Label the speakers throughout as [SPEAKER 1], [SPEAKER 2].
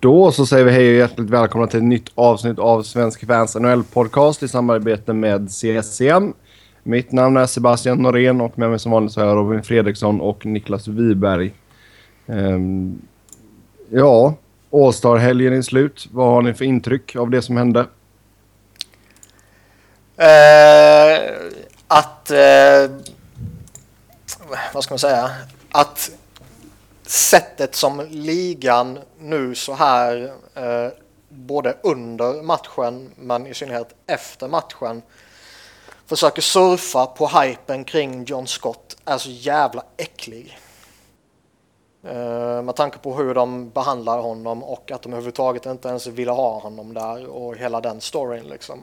[SPEAKER 1] Då så säger vi hej och hjärtligt välkomna till ett nytt avsnitt av Svensk Fans NHL-podcast i samarbete med CSCM. Mitt namn är Sebastian Norén och med mig som vanligt så har jag Robin Fredriksson och Niklas Wiberg. Um, ja, All-Star-helgen är slut. Vad har ni för intryck av det som hände?
[SPEAKER 2] Uh, att... Uh, vad ska man säga? Att sättet som ligan nu så här eh, både under matchen men i synnerhet efter matchen försöker surfa på hypen kring John Scott är så jävla äcklig. Eh, med tanke på hur de behandlar honom och att de överhuvudtaget inte ens ville ha honom där och hela den storyn liksom.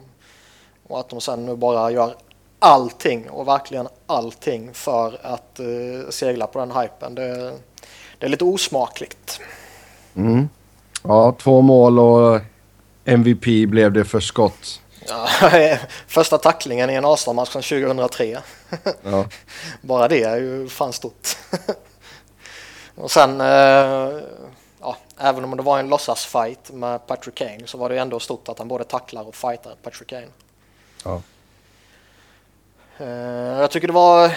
[SPEAKER 2] Och att de sen nu bara gör allting och verkligen allting för att eh, segla på den hypen. Det, det är lite osmakligt.
[SPEAKER 1] Mm. Ja, två mål och MVP blev det för skott.
[SPEAKER 2] Ja, första tacklingen i en Arsenal-match sedan 2003. Ja. Bara det är ju fan stort. och sen, eh, ja, även om det var en låtsasfight med Patrick Kane så var det ändå stort att han både tacklar och fightar Patrick Kane. Ja. Eh, jag tycker det var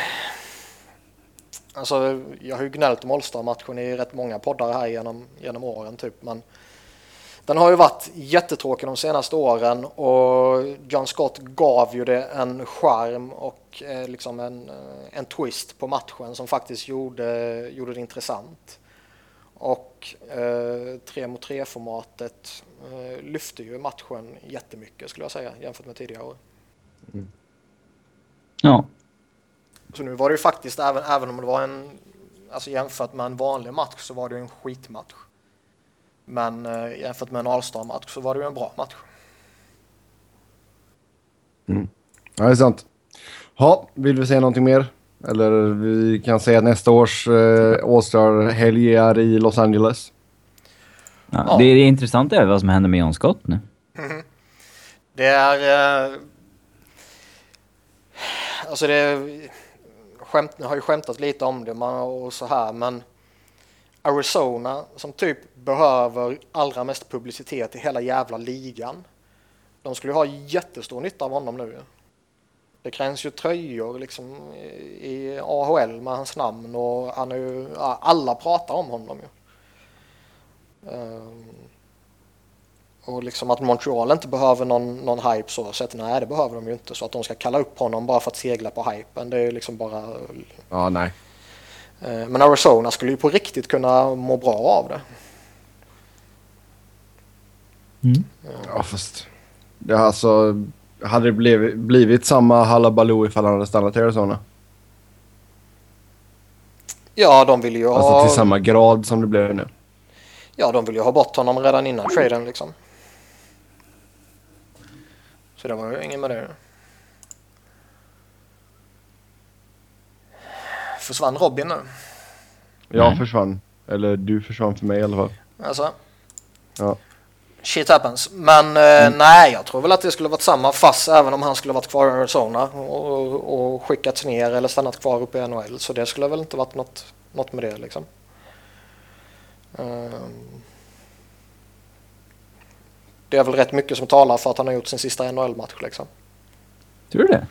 [SPEAKER 2] Alltså, jag har ju gnällt om Allstar-matchen i rätt många poddar här genom, genom åren typ, men den har ju varit jättetråkig de senaste åren och John Scott gav ju det en charm och eh, liksom en, eh, en twist på matchen som faktiskt gjorde, gjorde det intressant. Och eh, 3 mot 3 formatet eh, lyfte ju matchen jättemycket skulle jag säga jämfört med tidigare år. Mm.
[SPEAKER 3] Ja,
[SPEAKER 2] så nu var det ju faktiskt, även, även om det var en, alltså jämfört med en vanlig match så var det en skitmatch. Men eh, jämfört med en All-star-match så var det ju en bra match.
[SPEAKER 1] Mm. Ja, det är sant. Ja, vill vi säga någonting mer? Eller vi kan säga att nästa års eh, All-star-helg är i Los Angeles.
[SPEAKER 3] Ja, ja. Det, är intressant är vad som händer med John Scott nu.
[SPEAKER 2] Mm. Det är... Eh, alltså det skämt, har ju skämtat lite om det och så här men Arizona som typ behöver allra mest publicitet i hela jävla ligan. De skulle ha jättestor nytta av honom nu. Det krävs ju tröjor liksom i AHL med hans namn och han är ju, alla pratar om honom ju. Um, och liksom att Montreal inte behöver någon, någon hype så sett, nej det behöver de ju inte. Så att de ska kalla upp honom bara för att segla på hypen, det är ju liksom bara...
[SPEAKER 1] Ja, nej.
[SPEAKER 2] Eh, men Arizona skulle ju på riktigt kunna må bra av det.
[SPEAKER 1] Mm. Ja, fast... Det alltså... Hade det blivit, blivit samma halabaloo ifall han hade stannat i Arizona?
[SPEAKER 2] Ja, de vill ju
[SPEAKER 1] ha... Alltså till samma grad som det blev nu?
[SPEAKER 2] Ja, de vill ju ha bort honom redan innan traden liksom. Så det var ju ingen med det. Försvann Robin nu?
[SPEAKER 1] Jag mm. försvann. Eller du försvann för mig i alla fall.
[SPEAKER 2] Alltså? Ja. Shit happens. Men eh, mm. nej, jag tror väl att det skulle varit samma fass även om han skulle varit kvar i Arizona och, och skickats ner eller stannat kvar uppe i NHL. Så det skulle väl inte varit något, något med det liksom. Um, det är väl rätt mycket som talar för att han har gjort sin sista NHL-match liksom.
[SPEAKER 3] Tror du det?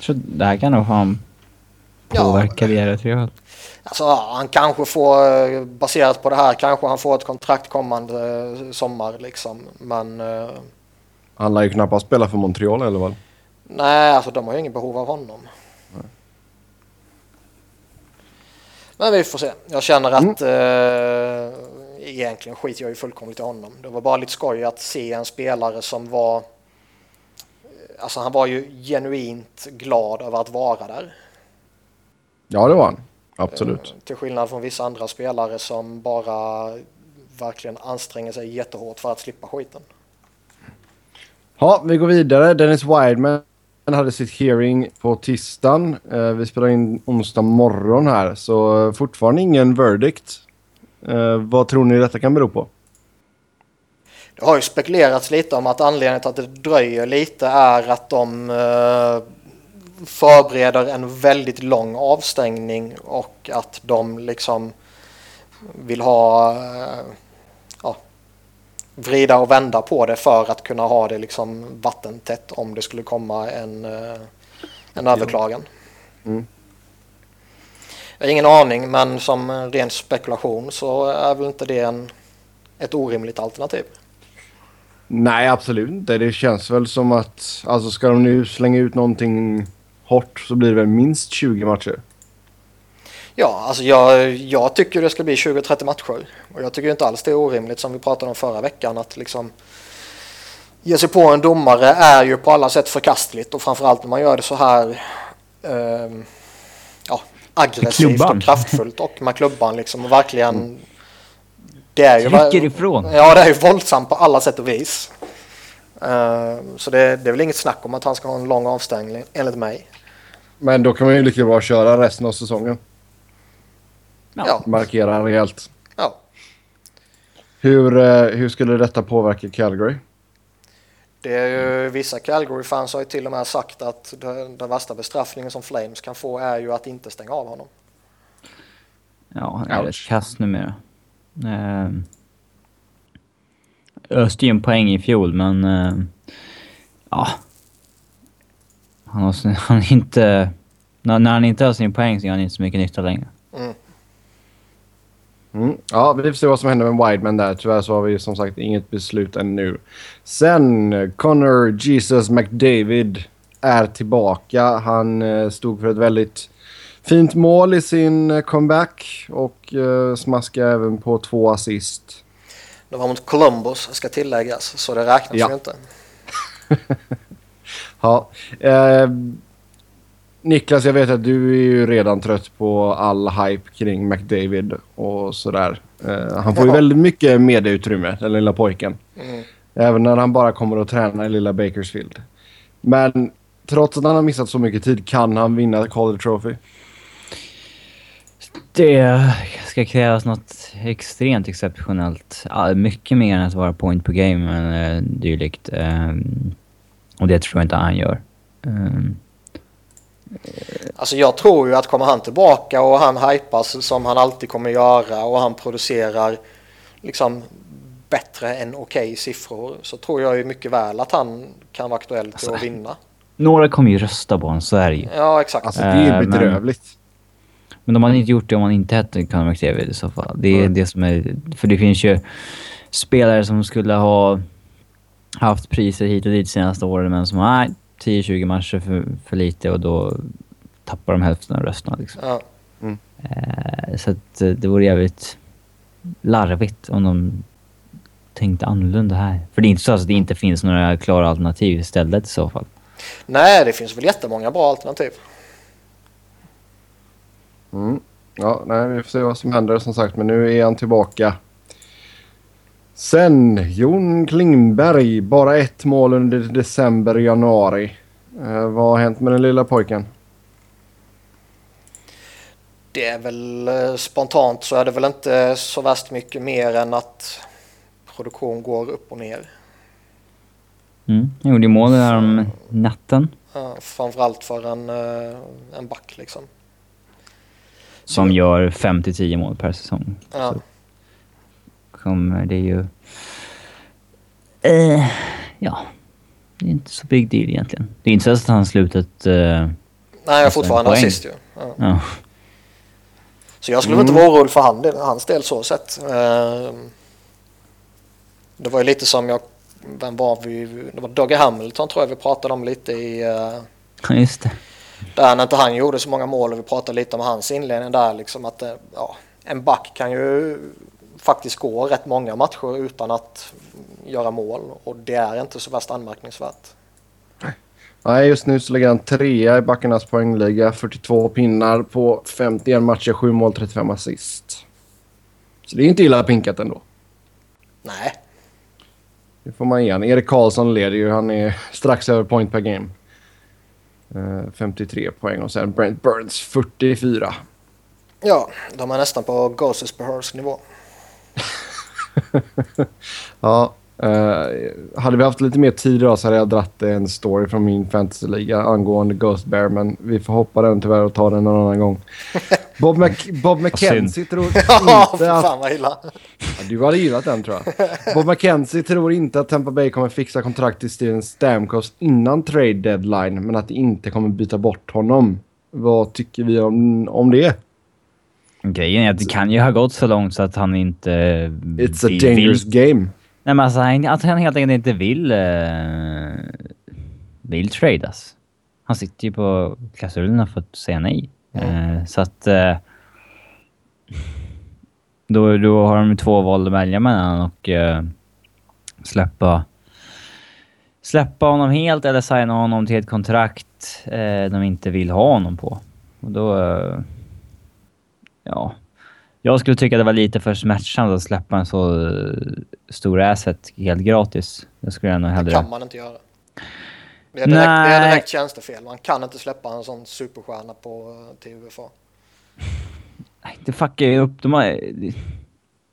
[SPEAKER 3] Så det här kan nog fan påverka ja, karriären
[SPEAKER 2] Alltså han kanske får, baserat på det här, kanske han får ett kontrakt kommande sommar liksom. Men... Uh,
[SPEAKER 1] han lär ju knappast spela för Montreal eller vad?
[SPEAKER 2] Nej, alltså de har ju ingen behov av honom. Nej. Men vi får se. Jag känner att mm. Egentligen skiter jag ju fullkomligt i honom. Det var bara lite skoj att se en spelare som var... Alltså han var ju genuint glad över att vara där.
[SPEAKER 1] Ja, det var han. Absolut.
[SPEAKER 2] Eh, till skillnad från vissa andra spelare som bara verkligen anstränger sig jättehårt för att slippa skiten.
[SPEAKER 1] Ja, vi går vidare. Dennis Wideman hade sitt hearing på tisdagen. Eh, vi spelar in onsdag morgon här, så fortfarande ingen verdict Eh, vad tror ni detta kan bero på?
[SPEAKER 2] Det har ju spekulerats lite om att anledningen till att det dröjer lite är att de eh, förbereder en väldigt lång avstängning och att de liksom vill ha eh, ja, vrida och vända på det för att kunna ha det liksom vattentätt om det skulle komma en, eh, en överklagan.
[SPEAKER 1] Mm.
[SPEAKER 2] Jag har ingen aning men som ren spekulation så är väl inte det en, ett orimligt alternativ.
[SPEAKER 1] Nej, absolut inte. Det känns väl som att... Alltså ska de nu slänga ut någonting hårt så blir det väl minst 20 matcher.
[SPEAKER 2] Ja, alltså jag, jag tycker det ska bli 20-30 matcher. Och jag tycker inte alls det är orimligt som vi pratade om förra veckan att liksom ge sig på en domare är ju på alla sätt förkastligt och framförallt när man gör det så här eh, aggressivt och kraftfullt och med klubban liksom och verkligen det är ju
[SPEAKER 3] Trycker ifrån.
[SPEAKER 2] Ja, det är ju våldsamt på alla sätt och vis. Eh, så det, det är väl inget snack om att han ska ha en lång avstängning enligt mig.
[SPEAKER 1] Men då kan man ju lika bra köra resten av säsongen.
[SPEAKER 3] Ja.
[SPEAKER 2] Ja,
[SPEAKER 1] Markera rejält.
[SPEAKER 2] ja.
[SPEAKER 1] Hur, eh, hur skulle detta påverka Calgary?
[SPEAKER 2] Det är ju, vissa Calgary-fans har ju till och med sagt att den värsta bestraffningen som Flames kan få är ju att inte stänga av honom.
[SPEAKER 3] Ja, han är rätt kass numera. Ehm, öste ju en poäng i fjol, men... ehm, ja. Han har, han inte... När, när han inte har sin poäng så gör han inte så mycket nytta längre.
[SPEAKER 2] Mm.
[SPEAKER 1] Mm. Ja, vi får se vad som händer med Wideman där. Tyvärr så har vi som sagt inget beslut ännu. Sen, eh, Connor Jesus McDavid är tillbaka. Han eh, stod för ett väldigt fint mål i sin eh, comeback och eh, smaskade även på två assist.
[SPEAKER 2] Det var mot Columbus ska tilläggas, så det räknas
[SPEAKER 1] Ja.
[SPEAKER 2] ju inte.
[SPEAKER 1] Ja. Eh, Niklas, jag vet att du är ju redan trött på all hype kring McDavid och sådär. Eh, han får ju väldigt mycket medieutrymme, den lilla pojken.
[SPEAKER 2] Mm.
[SPEAKER 1] Även när han bara kommer att träna i lilla Bakersfield. Men trots att han har missat så mycket tid kan han vinna Calder Trophy.
[SPEAKER 3] Det ska krävas något extremt exceptionellt. Mycket mer än att vara point per game eller eh, dylikt. Ehm, och det tror jag inte han gör.
[SPEAKER 2] Alltså jag tror ju att kommer han tillbaka och han hypas som han alltid kommer göra och han producerar liksom bättre än okej siffror så tror jag ju mycket väl att han kan vara aktuell till
[SPEAKER 3] Alltså,
[SPEAKER 2] att vinna.
[SPEAKER 3] några kommer ju rösta på honom, så är det ju.
[SPEAKER 2] Ja, exakt.
[SPEAKER 1] Alltså det är
[SPEAKER 3] Eh, men-
[SPEAKER 1] bedrövligt.
[SPEAKER 3] Men de hade inte gjort det om han inte hette Conor McDavid i så fall. Det är
[SPEAKER 1] Mm.
[SPEAKER 3] det som är... För det finns ju spelare som skulle ha haft priser hit och dit senaste åren men som nej, 10-20 matcher för, för lite och då tappar de hälften av rösterna liksom.
[SPEAKER 2] Ja.
[SPEAKER 3] Eh, så att eh, det vore jävligt larvigt om de tänkte annorlunda här. För det är inte så att det inte finns några klara alternativ istället i så fall.
[SPEAKER 2] Nej, det finns väl jättemånga bra alternativ.
[SPEAKER 1] Mm. Ja, nej, vi får se vad som händer som sagt. Men nu är han tillbaka. Sen, Jon Klingberg. Bara ett mål under december och januari. Eh, vad har hänt med den lilla pojken?
[SPEAKER 2] Det är väl eh, spontant så är det väl inte så värst mycket mer än att produktion går upp och ner.
[SPEAKER 3] Mm. Jag gjorde mål där om natten.
[SPEAKER 2] Ja, framförallt för en, eh, en back liksom.
[SPEAKER 3] Som gör 5-10 mål per säsong.
[SPEAKER 2] Ja.
[SPEAKER 3] Så kommer det ju... Eh, ja, det är inte så big deal egentligen. Det är inte så att han slutat... Eh,
[SPEAKER 2] Nej, jag är fortfarande assist ju. Ja.
[SPEAKER 3] ja.
[SPEAKER 2] Så jag skulle väl inte vara orolig för han, hans del så sett. Eh, Det var ju lite som jag, vem var vi? Det var Dougie Hamilton tror jag vi pratade om lite i, eh,
[SPEAKER 3] just det.
[SPEAKER 2] där när inte han gjorde så många mål och vi pratade lite om hans inledning där liksom att eh, ja, en back kan ju faktiskt gå rätt många matcher utan att göra mål och det är inte så värst anmärkningsvärt.
[SPEAKER 1] Nej, just nu så ligger han trea i backarnas poängliga. 42 pinnar på 51 matcher, 7 mål, 35 assist. Så det är inte illa pinkat ändå.
[SPEAKER 2] Nej,
[SPEAKER 1] Det får man igen. Erik Karlsson leder ju. Han är strax över point per game. Eh, 53 poäng och sen Brent Burns 44.
[SPEAKER 2] ja, de är nästan på Ghosts Behers nivå.
[SPEAKER 1] Ja, Uh, hade vi haft lite mer tid idag så hade jag dratt en story från min fantasyliga angående Ghost Bear, men vi får hoppa den tyvärr och ta den någon annan gång. Bob, Mc, Bob McKenzie tror inte att...
[SPEAKER 2] fan vad illa.
[SPEAKER 1] Ja, du hade gillat den tror jag. Bob McKenzie tror inte att Tampa Bay kommer fixa kontrakt till Steven Stamkos innan trade deadline, men att de inte kommer byta bort honom. Vad tycker vi om, om det?
[SPEAKER 3] Grejen är att det kan ju ha gått så långt så att han inte...
[SPEAKER 1] It's a dangerous
[SPEAKER 3] vill,
[SPEAKER 1] game.
[SPEAKER 3] Nej men alltså han- att han helt enkelt inte vill... Uh, vill tradas. Han sitter ju på klausulerna för att säga nej. Eh, så att... eh, då, då har de två val att välja mellan och eh, släppa... Släppa honom helt eller signa honom till ett kontrakt eh, de inte vill ha honom på. Och då... eh, ja. Jag skulle tycka det var lite för smärtsamt att släppa en så eh, stor asset helt gratis. Det skulle jag nog
[SPEAKER 2] Det
[SPEAKER 3] hellre...
[SPEAKER 2] kan man inte göra. Det är direkt, det är
[SPEAKER 3] Nej.
[SPEAKER 2] direkt tjänstefel. Man kan inte släppa en sån superstjärna på, till UFA.
[SPEAKER 3] Nej, Det fuckar ju upp. De har,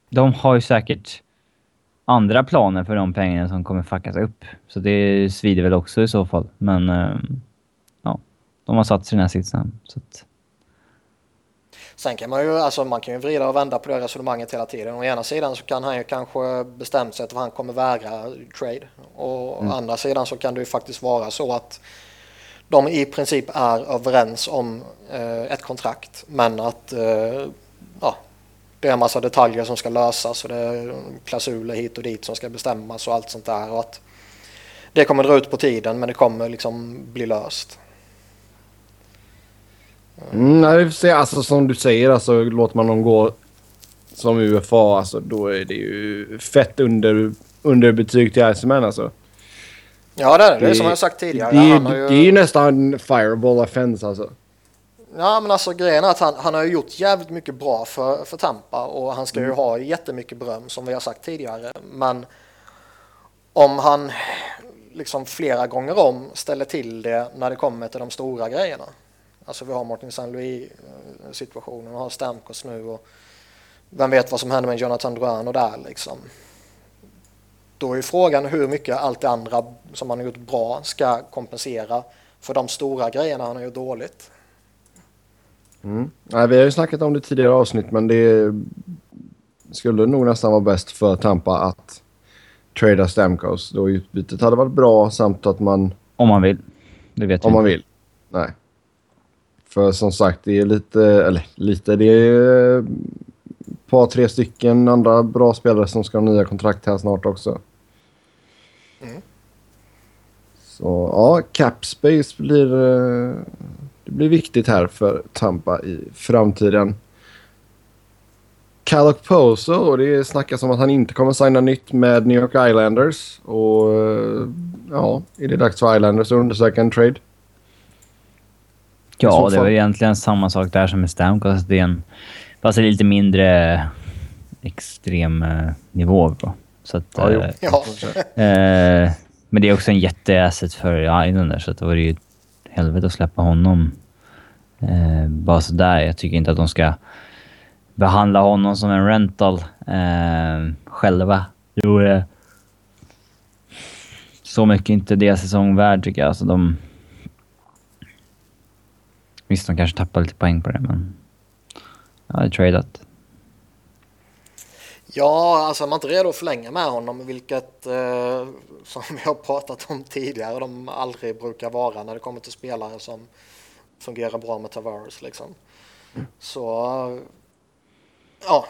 [SPEAKER 3] de har ju säkert andra planer för de pengarna som kommer fuckas upp. Så det svider väl också i så fall. Men eh, ja, de har satt sig i den här sitsen. Så att,
[SPEAKER 2] Sen kan man ju, alltså man kan ju vrida och vända på det resonemanget hela tiden. Å ena sidan så kan han ju kanske bestämt sig att han kommer vägra trade. Och å andra sidan så kan det ju faktiskt vara så att de i princip är överens om eh, ett kontrakt. Men att eh, ja, det är en massa detaljer som ska lösas och det är klausuler hit och dit som ska bestämmas och allt sånt där. Och att det kommer dra ut på tiden men det kommer liksom bli löst.
[SPEAKER 1] Mm, nej. Alltså som du säger, alltså, låter man dem gå som UFA, alltså, då är det ju fett under, underbetyg till Iceman alltså.
[SPEAKER 2] Ja det är det, det är som jag sagt tidigare.
[SPEAKER 1] Det, är-
[SPEAKER 2] ju...
[SPEAKER 1] det är ju nästan fireball offense alltså.
[SPEAKER 2] Ja men alltså grejen är att han, han har gjort jävligt mycket bra för, för Tampa och han ska ju ha jättemycket beröm som vi har sagt tidigare. Men om han liksom flera gånger om ställer till det när det kommer till de stora grejerna. Alltså vi har Martin. Louis eh, situationen och har Stamkos nu och vem vet vad som händer med Jonathan Drouin och där liksom. Då är ju frågan hur mycket allt det andra som han har gjort bra ska kompensera för de stora grejerna han har gjort dåligt.
[SPEAKER 1] Mm. Nej, vi har ju snackat om det tidigare avsnitt, men det skulle nog nästan vara bäst för Tampa att trada Stamkos. Då utbytet hade varit bra samt att man,
[SPEAKER 3] om man vill. Det vet
[SPEAKER 1] om
[SPEAKER 3] vi
[SPEAKER 1] man vill. Nej. För som sagt, det är lite, eller lite, det är ett par, tre stycken andra bra spelare som ska ha nya kontrakt här snart också.
[SPEAKER 2] Mm.
[SPEAKER 1] Så ja, cap space blir, det blir viktigt här för Tampa i framtiden. Callum Poso, och det snackas om att han inte kommer signa nytt med New York Islanders. Och ja, är det dags för Islanders att undersöka en trade?
[SPEAKER 3] Ja, det var egentligen samma sak där som med Stamkos. Det är en... Fast det är lite mindre extrem eh, nivå. Så att...
[SPEAKER 1] Ja,
[SPEAKER 3] eh,
[SPEAKER 2] Ja.
[SPEAKER 3] Eh, men det är också en jätteasset för Islander så att det var ju helvete att släppa honom. Eh, bara sådär. Jag tycker inte att de ska behandla honom som en rental eh, själva. Det vore så mycket inte deras säsong värd tycker jag. Alltså de... Visst, de kanske tappar lite poäng på det, men... Ja, det är tradat.
[SPEAKER 2] Ja, alltså är man inte redo att förlänga med honom, vilket eh, som vi har pratat om tidigare, de aldrig brukar vara när det kommer till spelare som fungerar bra med Tavares liksom. Så eh, ja,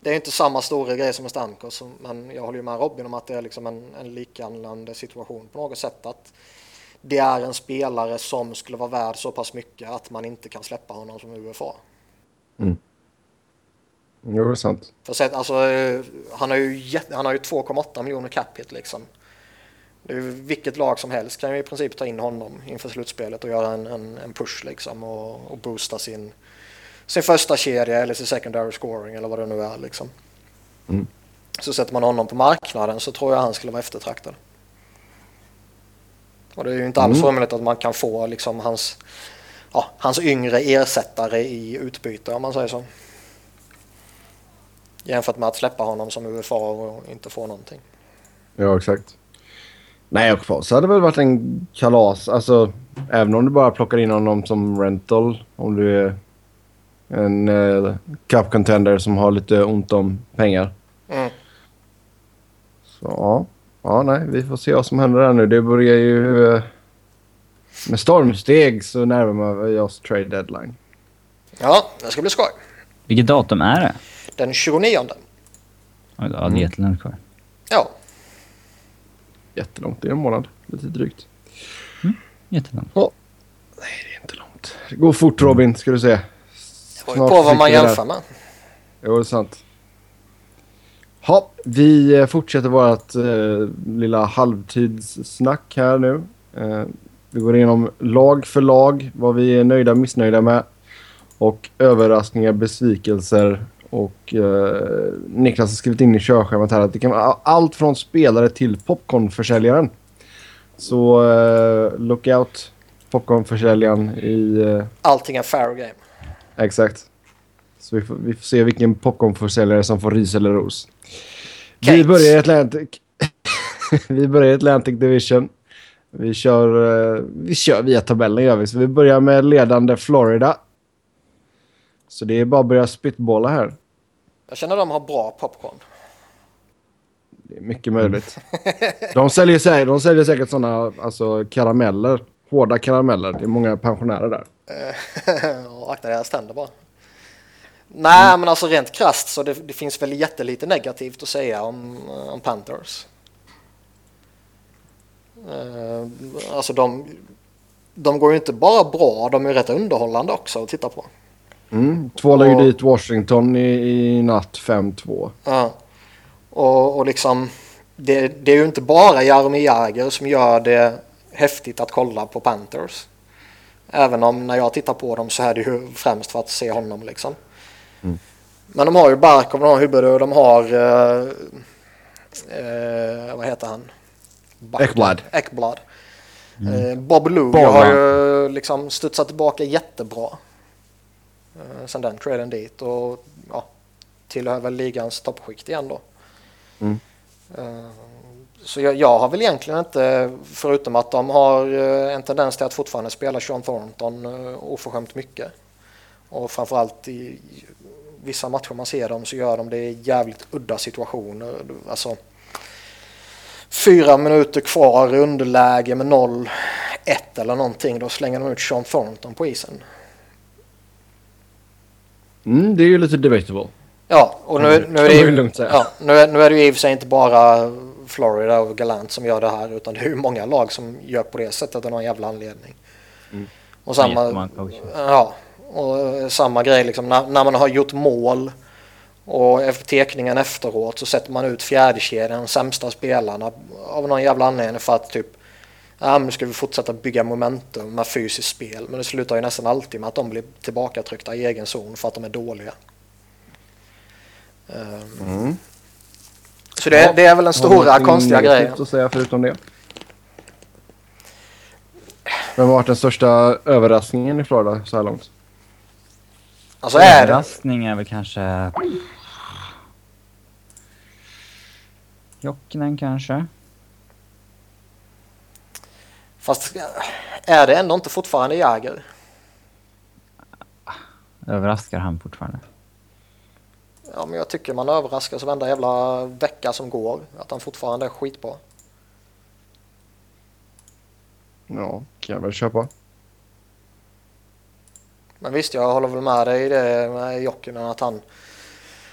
[SPEAKER 2] det är inte samma stora grej som med Stamkos, men jag håller ju med Robin om att det är liksom en, en liknande situation på något sätt att det är en spelare som skulle vara värd så pass mycket att man inte kan släppa honom som UFA.
[SPEAKER 1] Jo, det är sant.
[SPEAKER 2] För sett, alltså, han har ju, jätte- han har ju 2,8 miljoner cap hit liksom. Det är ju vilket lag som helst kan ju i princip ta in honom inför slutspelet och göra en, en, en push liksom och, och boosta sin, sin första kedja eller sin secondary scoring eller vad det nu är liksom.
[SPEAKER 1] Mm.
[SPEAKER 2] Så sätter man honom på marknaden så tror jag han skulle vara eftertraktad. Och det är ju inte alls
[SPEAKER 1] Mm.
[SPEAKER 2] omöjligt att man kan få liksom hans, ja, hans yngre ersättare i utbyte om man säger så. Jämfört med att släppa honom som UFA och inte få någonting.
[SPEAKER 1] Ja, exakt. Nej, och för oss hade det väl varit en kalas. Alltså, även om du bara plockar in honom som rental. Om du är en uh, cup contender som har lite ont om pengar.
[SPEAKER 2] Mm.
[SPEAKER 1] Så ja. Ja, nej, vi får se vad som händer där nu. Det börjar ju... eh, med stormsteg så närmar vi oss trade deadline.
[SPEAKER 2] Ja, det ska bli skoj.
[SPEAKER 3] Vilket datum är det?
[SPEAKER 2] Den 29.
[SPEAKER 3] Oj, Ja, det
[SPEAKER 1] Mm.
[SPEAKER 3] är jättelångt kvar.
[SPEAKER 2] Ja,
[SPEAKER 1] Jättelångt. Det är en månad. Lite drygt.
[SPEAKER 3] Jättelångt.
[SPEAKER 1] Nej, det är inte långt. Det går fort Robin, ska du se.
[SPEAKER 2] det beror på vad man jämför med.
[SPEAKER 1] Jo, det är sant. Ja, vi eh, fortsätter vårt eh, lilla halvtidssnack här nu. Eh, vi går igenom lag för lag, vad vi är nöjda och missnöjda med. Och överraskningar, besvikelser. Och eh, Niklas har skrivit in i körschemat här att det kan vara allt från spelare till popcornförsäljaren. Så eh, look out popcornförsäljaren i... Eh,
[SPEAKER 2] Allting är fair game.
[SPEAKER 1] Exakt. Så vi får, vi får se vilken popcornförsäljare som får ris eller ros. Vi
[SPEAKER 2] Keynes.
[SPEAKER 1] börjar i Atlantic. vi börjar i Atlantic Division. Vi kör, eh, vi kör via tabellen gör vi. Så vi börjar med ledande Florida. Så det är bara att börja spitbolla här.
[SPEAKER 2] Jag känner de har bra popcorn.
[SPEAKER 1] Det är mycket möjligt. De säljer, sä- de säljer säkert sådana alltså, karameller. Hårda karameller. Det är många pensionärer där.
[SPEAKER 2] akta deras tänder bara. Nej, men alltså rent krasst så det, det finns väl jättelite negativt att säga om, eh, om Panthers. Eh, alltså de, de går ju inte bara bra, de är rätt underhållande också att titta på.
[SPEAKER 1] Mm. Tvålar ju dit Washington i, i natt 5-2.
[SPEAKER 2] Ja. Och, och liksom, det, det är ju inte bara Jaromir Jagr som gör det häftigt att kolla på Panthers. Även om när jag tittar på dem så är det ju främst för att se honom liksom. Men de har ju Barkov, de har Hubert och de har... eh, eh, vad heter han? Backen.
[SPEAKER 1] Ekblad.
[SPEAKER 2] Ekblad. Eh, Bob Lou har ju liksom studsat tillbaka jättebra. Eh, sen den traden dit och ja, tillhör väl ligans toppskikt igen då.
[SPEAKER 1] Mm.
[SPEAKER 2] Eh, Så jag, jag har väl egentligen inte, förutom att de har eh, en tendens till att fortfarande spela Sean Thornton oförskämt mycket. Och framförallt i vissa matcher man ser dem så gör de det i jävligt udda situationer. Alltså fyra minuter kvar underläge med 0-1 eller någonting. Då slänger de ut Sean Thornton på isen.
[SPEAKER 1] Mm, det är ju lite debatable.
[SPEAKER 2] Ja, och nu,
[SPEAKER 1] Mm,
[SPEAKER 2] nu, är, det
[SPEAKER 1] ju
[SPEAKER 2] ja, nu, är, nu är det ju i och för sig inte bara Florida och Galant som gör det här utan det är ju många lag som gör på det sättet av någon jävla anledning.
[SPEAKER 1] Mm.
[SPEAKER 2] Och samma, ja, och samma grej liksom när, när man har gjort mål och efter tekningen efteråt så sätter man ut fjärdekedjan, de sämsta spelarna av någon jävla anledning för att typ Ja, men nu ska vi fortsätta bygga momentum med fysiskt spel. Men det slutar ju nästan alltid med att de blir tillbakatryckta i egen zon för att de är dåliga. Ehm,
[SPEAKER 1] Mm.
[SPEAKER 2] Så det,
[SPEAKER 1] Ja.
[SPEAKER 2] det är väl den stora konstiga grejen.
[SPEAKER 1] att säga förutom det? Vem har varit den största överraskningen i Florida så här långt?
[SPEAKER 2] Alltså är
[SPEAKER 3] Överraskning är väl kanske... Jokinen kanske?
[SPEAKER 2] fast är det ändå inte fortfarande Jäger?
[SPEAKER 3] Överraskar han fortfarande?
[SPEAKER 2] Ja, men jag tycker man överraskas varenda jävla vecka som går. Att han fortfarande är skitbra.
[SPEAKER 1] Ja, kan jag väl köpa.
[SPEAKER 2] Men visst, jag håller väl med dig i det med Jokinen att han,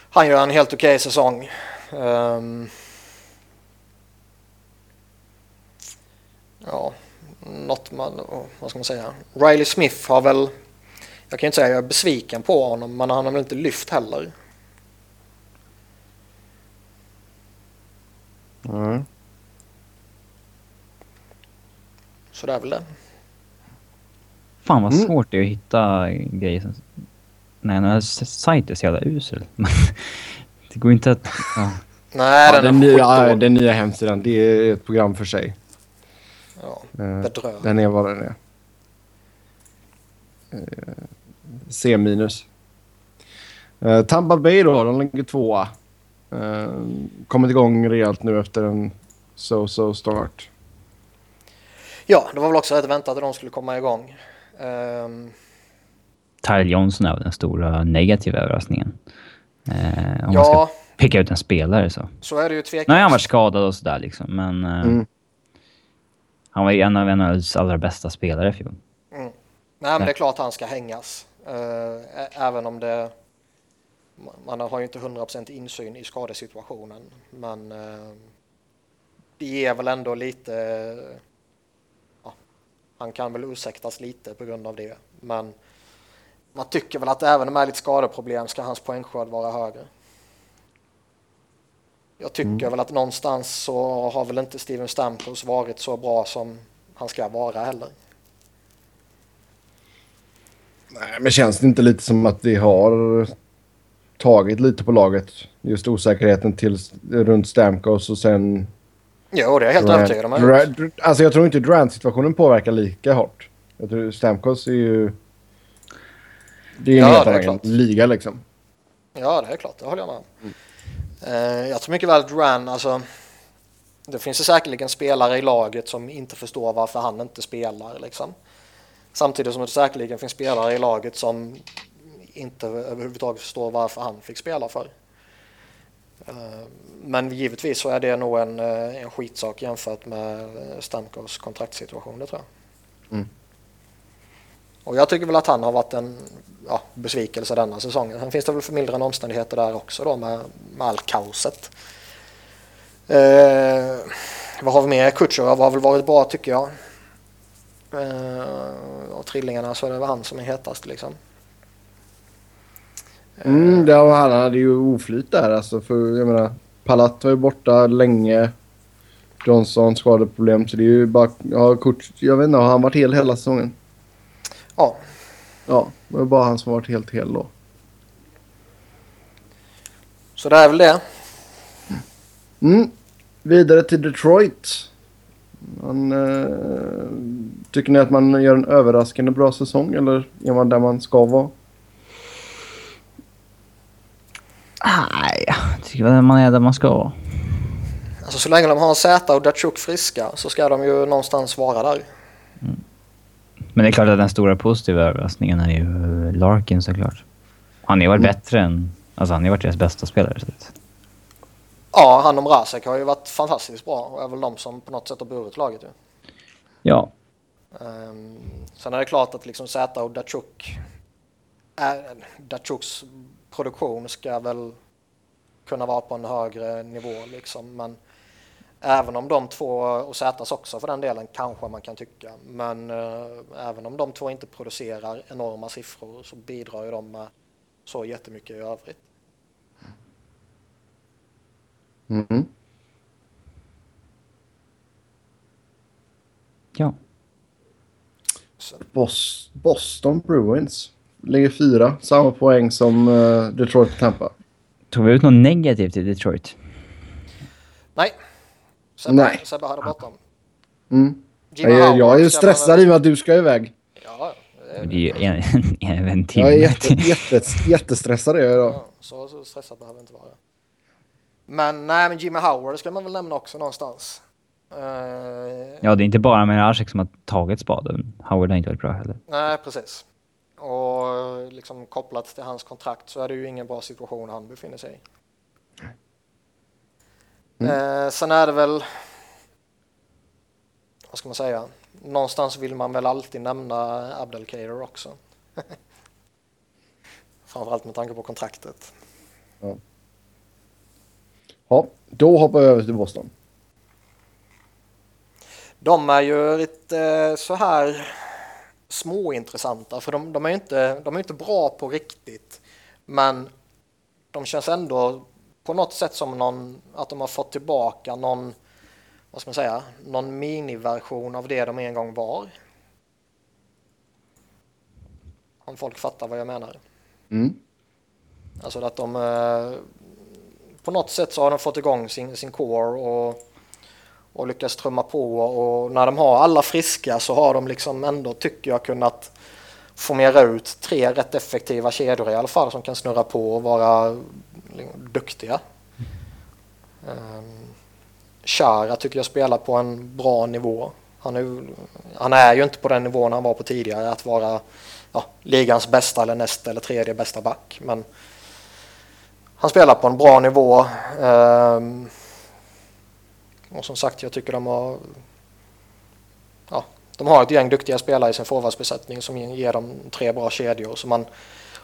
[SPEAKER 2] han gör en helt okej säsong. Ehm, ja, något man, vad ska man säga? Riley Smith har väl, jag kan inte säga jag är besviken på honom, men han har väl inte lyft heller.
[SPEAKER 1] Mm.
[SPEAKER 2] Så det är väl det.
[SPEAKER 3] Fan vad
[SPEAKER 1] Mm.
[SPEAKER 3] svårt det är att hitta grejer som... Nej, den här sajten är så jävla usel. Det går inte att... Ja.
[SPEAKER 2] Nej,
[SPEAKER 1] Ja,
[SPEAKER 2] den,
[SPEAKER 1] den, nya, den nya hemsidan, det är ett program för sig.
[SPEAKER 2] Ja,
[SPEAKER 1] Eh,
[SPEAKER 2] bedrövlig.
[SPEAKER 1] Den är vad den är. Eh, C minus. Eh, Tampa Bay då, de ligger tvåa. Kommit igång rejält nu efter en so-so start.
[SPEAKER 2] Ja, det var väl också rätt väntat att de skulle komma igång. Um,
[SPEAKER 3] Tyler Johnson är den stora negativa överraskningen. Eh, om man
[SPEAKER 2] ja,
[SPEAKER 3] ska picka ut en spelare så.
[SPEAKER 2] så är det ju tveklöst.
[SPEAKER 3] Nu har han varit skadad och sådär liksom, men... Eh,
[SPEAKER 1] Mm.
[SPEAKER 3] Han var ju en av NHLs allra bästa spelare i fjol.
[SPEAKER 2] Nej, men det är klart han ska hängas. Eh, även om det... Man har ju inte 100% insyn i skadesituationen. Men eh, det ger väl ändå lite... Han kan väl ursäktas lite på grund av det. Men man tycker väl att även med lite skadeproblem ska hans poängskörd vara högre. Jag tycker väl att någonstans så har väl inte Steven Stamkos varit så bra som han ska vara heller.
[SPEAKER 1] Nej, men känns det inte lite som att det har tagit lite på laget? Just osäkerheten till runt Stamkos och sen...
[SPEAKER 2] Jo, det är jag helt övertygad om.
[SPEAKER 1] Alltså jag tror inte Durant-situationen påverkar lika hårt. Jag tror Stamkos är ju... Det är ju en
[SPEAKER 2] Ja,
[SPEAKER 1] helt annan
[SPEAKER 2] klart.
[SPEAKER 1] liga liksom.
[SPEAKER 2] Ja, det är klart. Det håller jag med om. Eh, jag tror mycket väl att Duran, alltså... Det finns ju säkerligen spelare i laget som inte förstår varför han inte spelar. Liksom. Samtidigt som det säkerligen finns spelare i laget som inte överhuvudtaget förstår varför han fick spela för. Eh, Men givetvis så är det nog en, eh, en skitsak jämfört med eh, Stamkos kontraktssituation, det tror jag.
[SPEAKER 1] Mm.
[SPEAKER 2] Och jag tycker väl att han har varit en ja, besvikelse denna säsongen. Sen finns det väl förmildrande omständigheter där också då med, med allt kaoset. Eh, vad har vi mer? Kutjerov har väl varit bra tycker jag. Eh, av trillingarna så är det väl han som är hetast liksom.
[SPEAKER 1] Mm, det var, han hade ju oflyt där alltså. För jag menar, Palat var ju borta länge. Johnson skadeproblem. Så det är ju bara... Ja, kort, jag vet inte, har han varit hel hela säsongen?
[SPEAKER 2] Ja,
[SPEAKER 1] Ja, det var bara han som varit helt hel då.
[SPEAKER 2] så det är väl det.
[SPEAKER 1] Mm. Vidare till Detroit. Man, eh, tycker ni att man gör en överraskande bra säsong eller är man där man ska vara?
[SPEAKER 3] Nej, jag tycker väl man är där man ska.
[SPEAKER 2] Alltså så länge de har Zäta och Datsjuk friska så ska de ju någonstans vara där.
[SPEAKER 3] Men det är klart att den stora positiva överraskningen är ju Larkin såklart. Han har ju varit
[SPEAKER 1] Mm.
[SPEAKER 3] bättre än... Alltså han har ju varit deras bästa spelare. Så
[SPEAKER 2] Ja, han och Mrazek har ju varit fantastiskt bra och är väl de som på något sätt har burit laget ju.
[SPEAKER 3] ja,
[SPEAKER 2] Um, sen är det klart att liksom Zäta och Datsjuk... Är, Datsuks produktion ska väl kunna vara på en högre nivå liksom. Men även om de två, och Zätas också för den delen kanske man kan tycka. Men eh, även om de två inte producerar enorma siffror så bidrar ju de med så jättemycket i övrigt.
[SPEAKER 1] Mm.
[SPEAKER 3] ja.
[SPEAKER 1] Boston Bruins ligger fyra. Samma poäng som eh, Detroit och Tampa.
[SPEAKER 3] Tog vi ut något negativt i Detroit?
[SPEAKER 2] nej. Sebbe,
[SPEAKER 1] Nej.
[SPEAKER 2] Sebbe hade bråttom.
[SPEAKER 1] Mm. Jag,
[SPEAKER 2] Howard
[SPEAKER 1] jag är stressad i och med att du ska iväg.
[SPEAKER 2] Ja, det är-
[SPEAKER 3] Det är ju en, en, en timme.
[SPEAKER 1] Jag är jätte, jätte, jättestressad är jag idag.
[SPEAKER 2] Ja, så, så stressad behöver inte vara. Men nej, men Jimmy Howard ska man väl nämna också någonstans. Eh,
[SPEAKER 3] Ja, det är inte bara Mirasek som har tagit spaden. Howard har inte varit bra heller.
[SPEAKER 2] Nej, precis. Och liksom kopplat till hans kontrakt så är det ju ingen bra situation han befinner sig i. Eh, sen är det väl, vad ska man säga, någonstans vill man väl alltid nämna Abdelkader också. Framförallt med tanke på kontraktet.
[SPEAKER 1] Ja, då hoppar vi över till Boston.
[SPEAKER 2] De är ju lite så här småintressanta för de, de är inte, de är inte bra på riktigt. Men de känns ändå på något sätt som någon, att de har fått tillbaka någon, vad ska man säga, någon miniversion av det de en gång var. Om folk fattar vad jag menar.
[SPEAKER 1] Mm.
[SPEAKER 2] Alltså att de eh, på något sätt så har de fått igång sin, sin core och, och lyckas trumma på och när de har alla friska så har de liksom ändå, tycker jag, kunnat formera ut tre rätt effektiva kedjor i alla fall som kan snurra på och vara liksom, duktiga. Ehm, Chara um, tycker jag spelar på en bra nivå. Han är, han är ju inte på den nivån han var på tidigare att vara ja, ligans bästa eller näst eller tredje bästa back. Men han spelar på en bra nivå. Um, och som sagt, jag tycker de har ja, de har ett gäng duktiga spelare i sin forwardsbesättning som ger dem tre bra kedjor. Så man,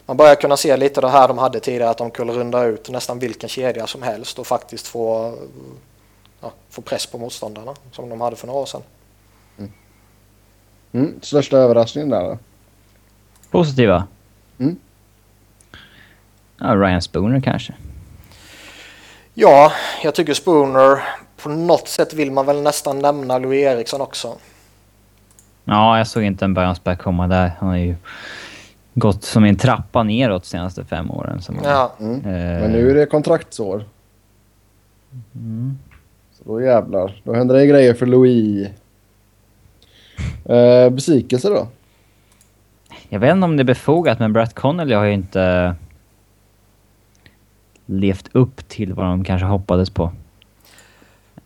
[SPEAKER 2] man börjar kunna se lite det här de hade tidigare, att de kunde runda ut nästan vilken kedja som helst och faktiskt få, ja, få press på motståndarna som de hade för några år sedan.
[SPEAKER 1] Mm. Mm, största överraskningen där då?
[SPEAKER 3] Positiva? Mm. Ja, Ryan Spooner kanske.
[SPEAKER 2] Ja, jag tycker Spooner, på något sätt vill man väl nästan nämna Louis Eriksson också.
[SPEAKER 3] Ja, jag såg inte en bounce back komma där. Han har ju gått som en trappa neråt de senaste fem åren.
[SPEAKER 2] Ja.
[SPEAKER 1] Mm. Eh. Men nu är det kontraktsår. Mm. Så då jävlar. Då händer det grejer för Louis. Eh, besvikelse då?
[SPEAKER 3] Jag vet inte om det är befogat, men Brett Connolly har ju inte levt upp till vad de kanske hoppades på.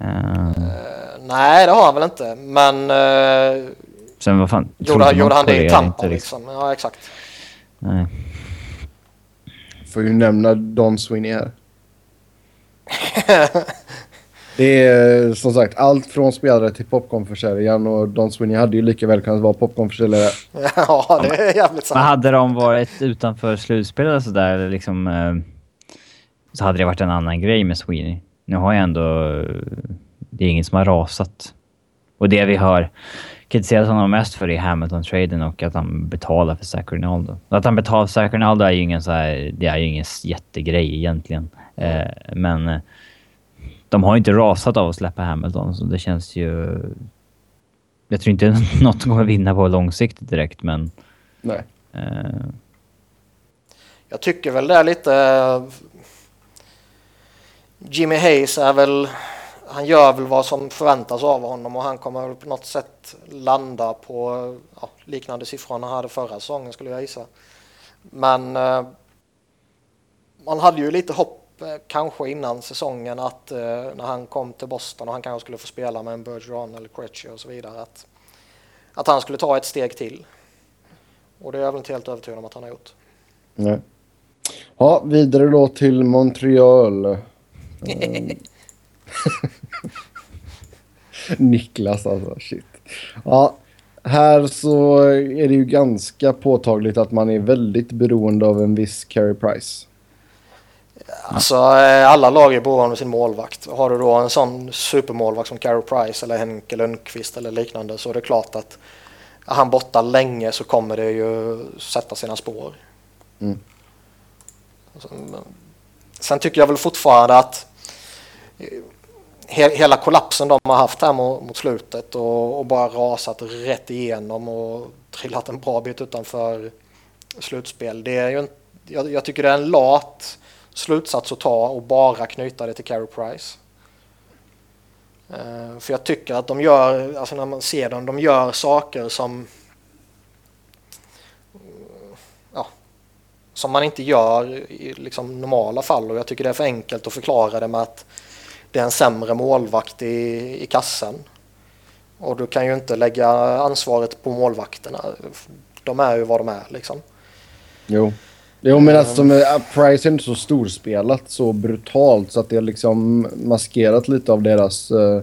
[SPEAKER 2] Uh... Nej, det har han väl inte, men... Uh,
[SPEAKER 3] Sen vad fan...
[SPEAKER 2] Gjorde, gjorde han det i Tampa liksom? Ja, exakt.
[SPEAKER 3] Nej.
[SPEAKER 1] Får ju nämna Don Sweeney här. det är som sagt allt från spelare till popcornförsäljaren och Don Sweeney hade ju lika väl kunnat vara popcornförsäljare.
[SPEAKER 2] ja, det är jävligt sant.
[SPEAKER 3] Men hade de varit utanför slutspelet och sådär liksom... Eh, så hade det varit en annan grej med Sweeney. Nu har jag ändå... Det är ingen som har rasat. Och det vi har kritiserat honom mest för är Hamilton-traden och att han betalar för Zach Rinaldo. Att han betalar för Zach Rinaldo är ju ingen, så här, det är ju ingen jättegrej egentligen. Eh, men eh, de har inte rasat av att släppa Hamilton, så det känns ju... Jag tror inte något kommer vinna på långsiktigt direkt, men...
[SPEAKER 1] Nej.
[SPEAKER 3] Eh,
[SPEAKER 2] jag tycker väl det är lite... Jimmy Hayes är väl han gör väl vad som förväntas av honom och han kommer väl på något sätt landa på ja, liknande siffror han hade förra säsongen skulle jag gissa. Men eh, man hade ju lite hopp eh, kanske innan säsongen att eh, när han kom till Boston och han kanske skulle få spela med en Bergeron eller Krejci och så vidare att, att han skulle ta ett steg till. Och det är jag väl inte helt övertygad om att han har gjort.
[SPEAKER 1] Nej. Ja, vidare då till Montreal. Niklas alltså, shit. Ja, här så är det ju ganska påtagligt att man är väldigt beroende av en viss Carey Price.
[SPEAKER 2] Alltså eh, alla lag är beroende av sin målvakt. Har du då en sån supermålvakt som Carey Price eller Henke Lundqvist eller liknande så är det klart att är han borta länge så kommer det ju sätta sina spår. Mm. Sen tycker jag väl fortfarande att he hela kollapsen de har haft här mot, mot slutet och, och, bara rasat rätt igenom och trillat en bra bit utanför slutspel. Det är ju en, jag, jag tycker det är en lat slutsats att ta och bara knyta det till Carey Price. Uh, för jag tycker att de gör, alltså när man ser dem, de gör saker som ja, som man inte gör i liksom normala fall och jag tycker det är för enkelt att förklara det med att det är en sämre målvakt i, i kassen. Och du kan ju inte lägga ansvaret på målvakterna. De är ju vad de är liksom.
[SPEAKER 1] Jo. Jo men alltså med Price är inte så storspelat så brutalt så att det är liksom maskerat lite av deras uh,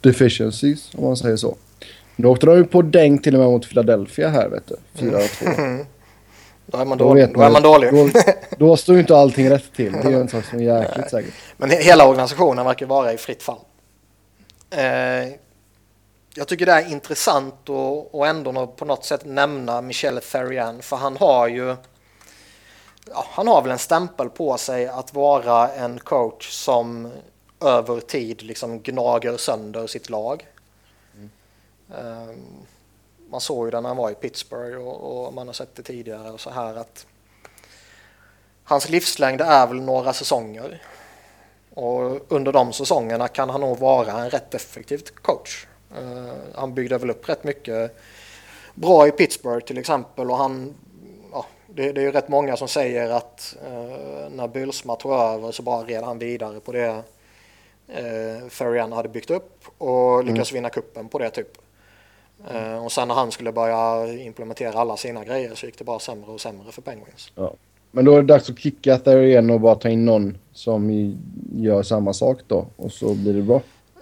[SPEAKER 1] deficiencies om man säger så. Då åkte de ju på däng till och med mot Philadelphia här vet du. 4-2.
[SPEAKER 2] Då är man dålig. Då, är man dålig.
[SPEAKER 1] Då, då står ju inte allting rätt till. Det är ju en sak som är jäkligt säkert.
[SPEAKER 2] Men hela organisationen verkar vara i fritt fall. Eh, jag tycker det är intressant att och ändå på något sätt nämna Michel Therian för han har ju ja, han har väl en stämpel på sig att vara en coach som över tid liksom gnager sönder sitt lag. Mm. Um, man såg ju det när han var i Pittsburgh och, och, man har sett det tidigare och så här att hans livslängd är väl några säsonger. Och under de säsongerna kan han nog vara en rätt effektiv coach. Uh, han byggde väl upp rätt mycket bra i Pittsburgh till exempel och han ja, det, det är ju rätt många som säger att uh, när Bylsma tog över så bara red han vidare på det eh, Ferrian hade byggt upp och lyckats vinna kuppen på det typ. Eh, och sen när han skulle börja implementera alla sina grejer så gick det bara sämre och sämre för Penguins.
[SPEAKER 1] Ja. Men då är det dags att kicka där igen och bara ta in någon som gör samma sak då. Och så blir det bra.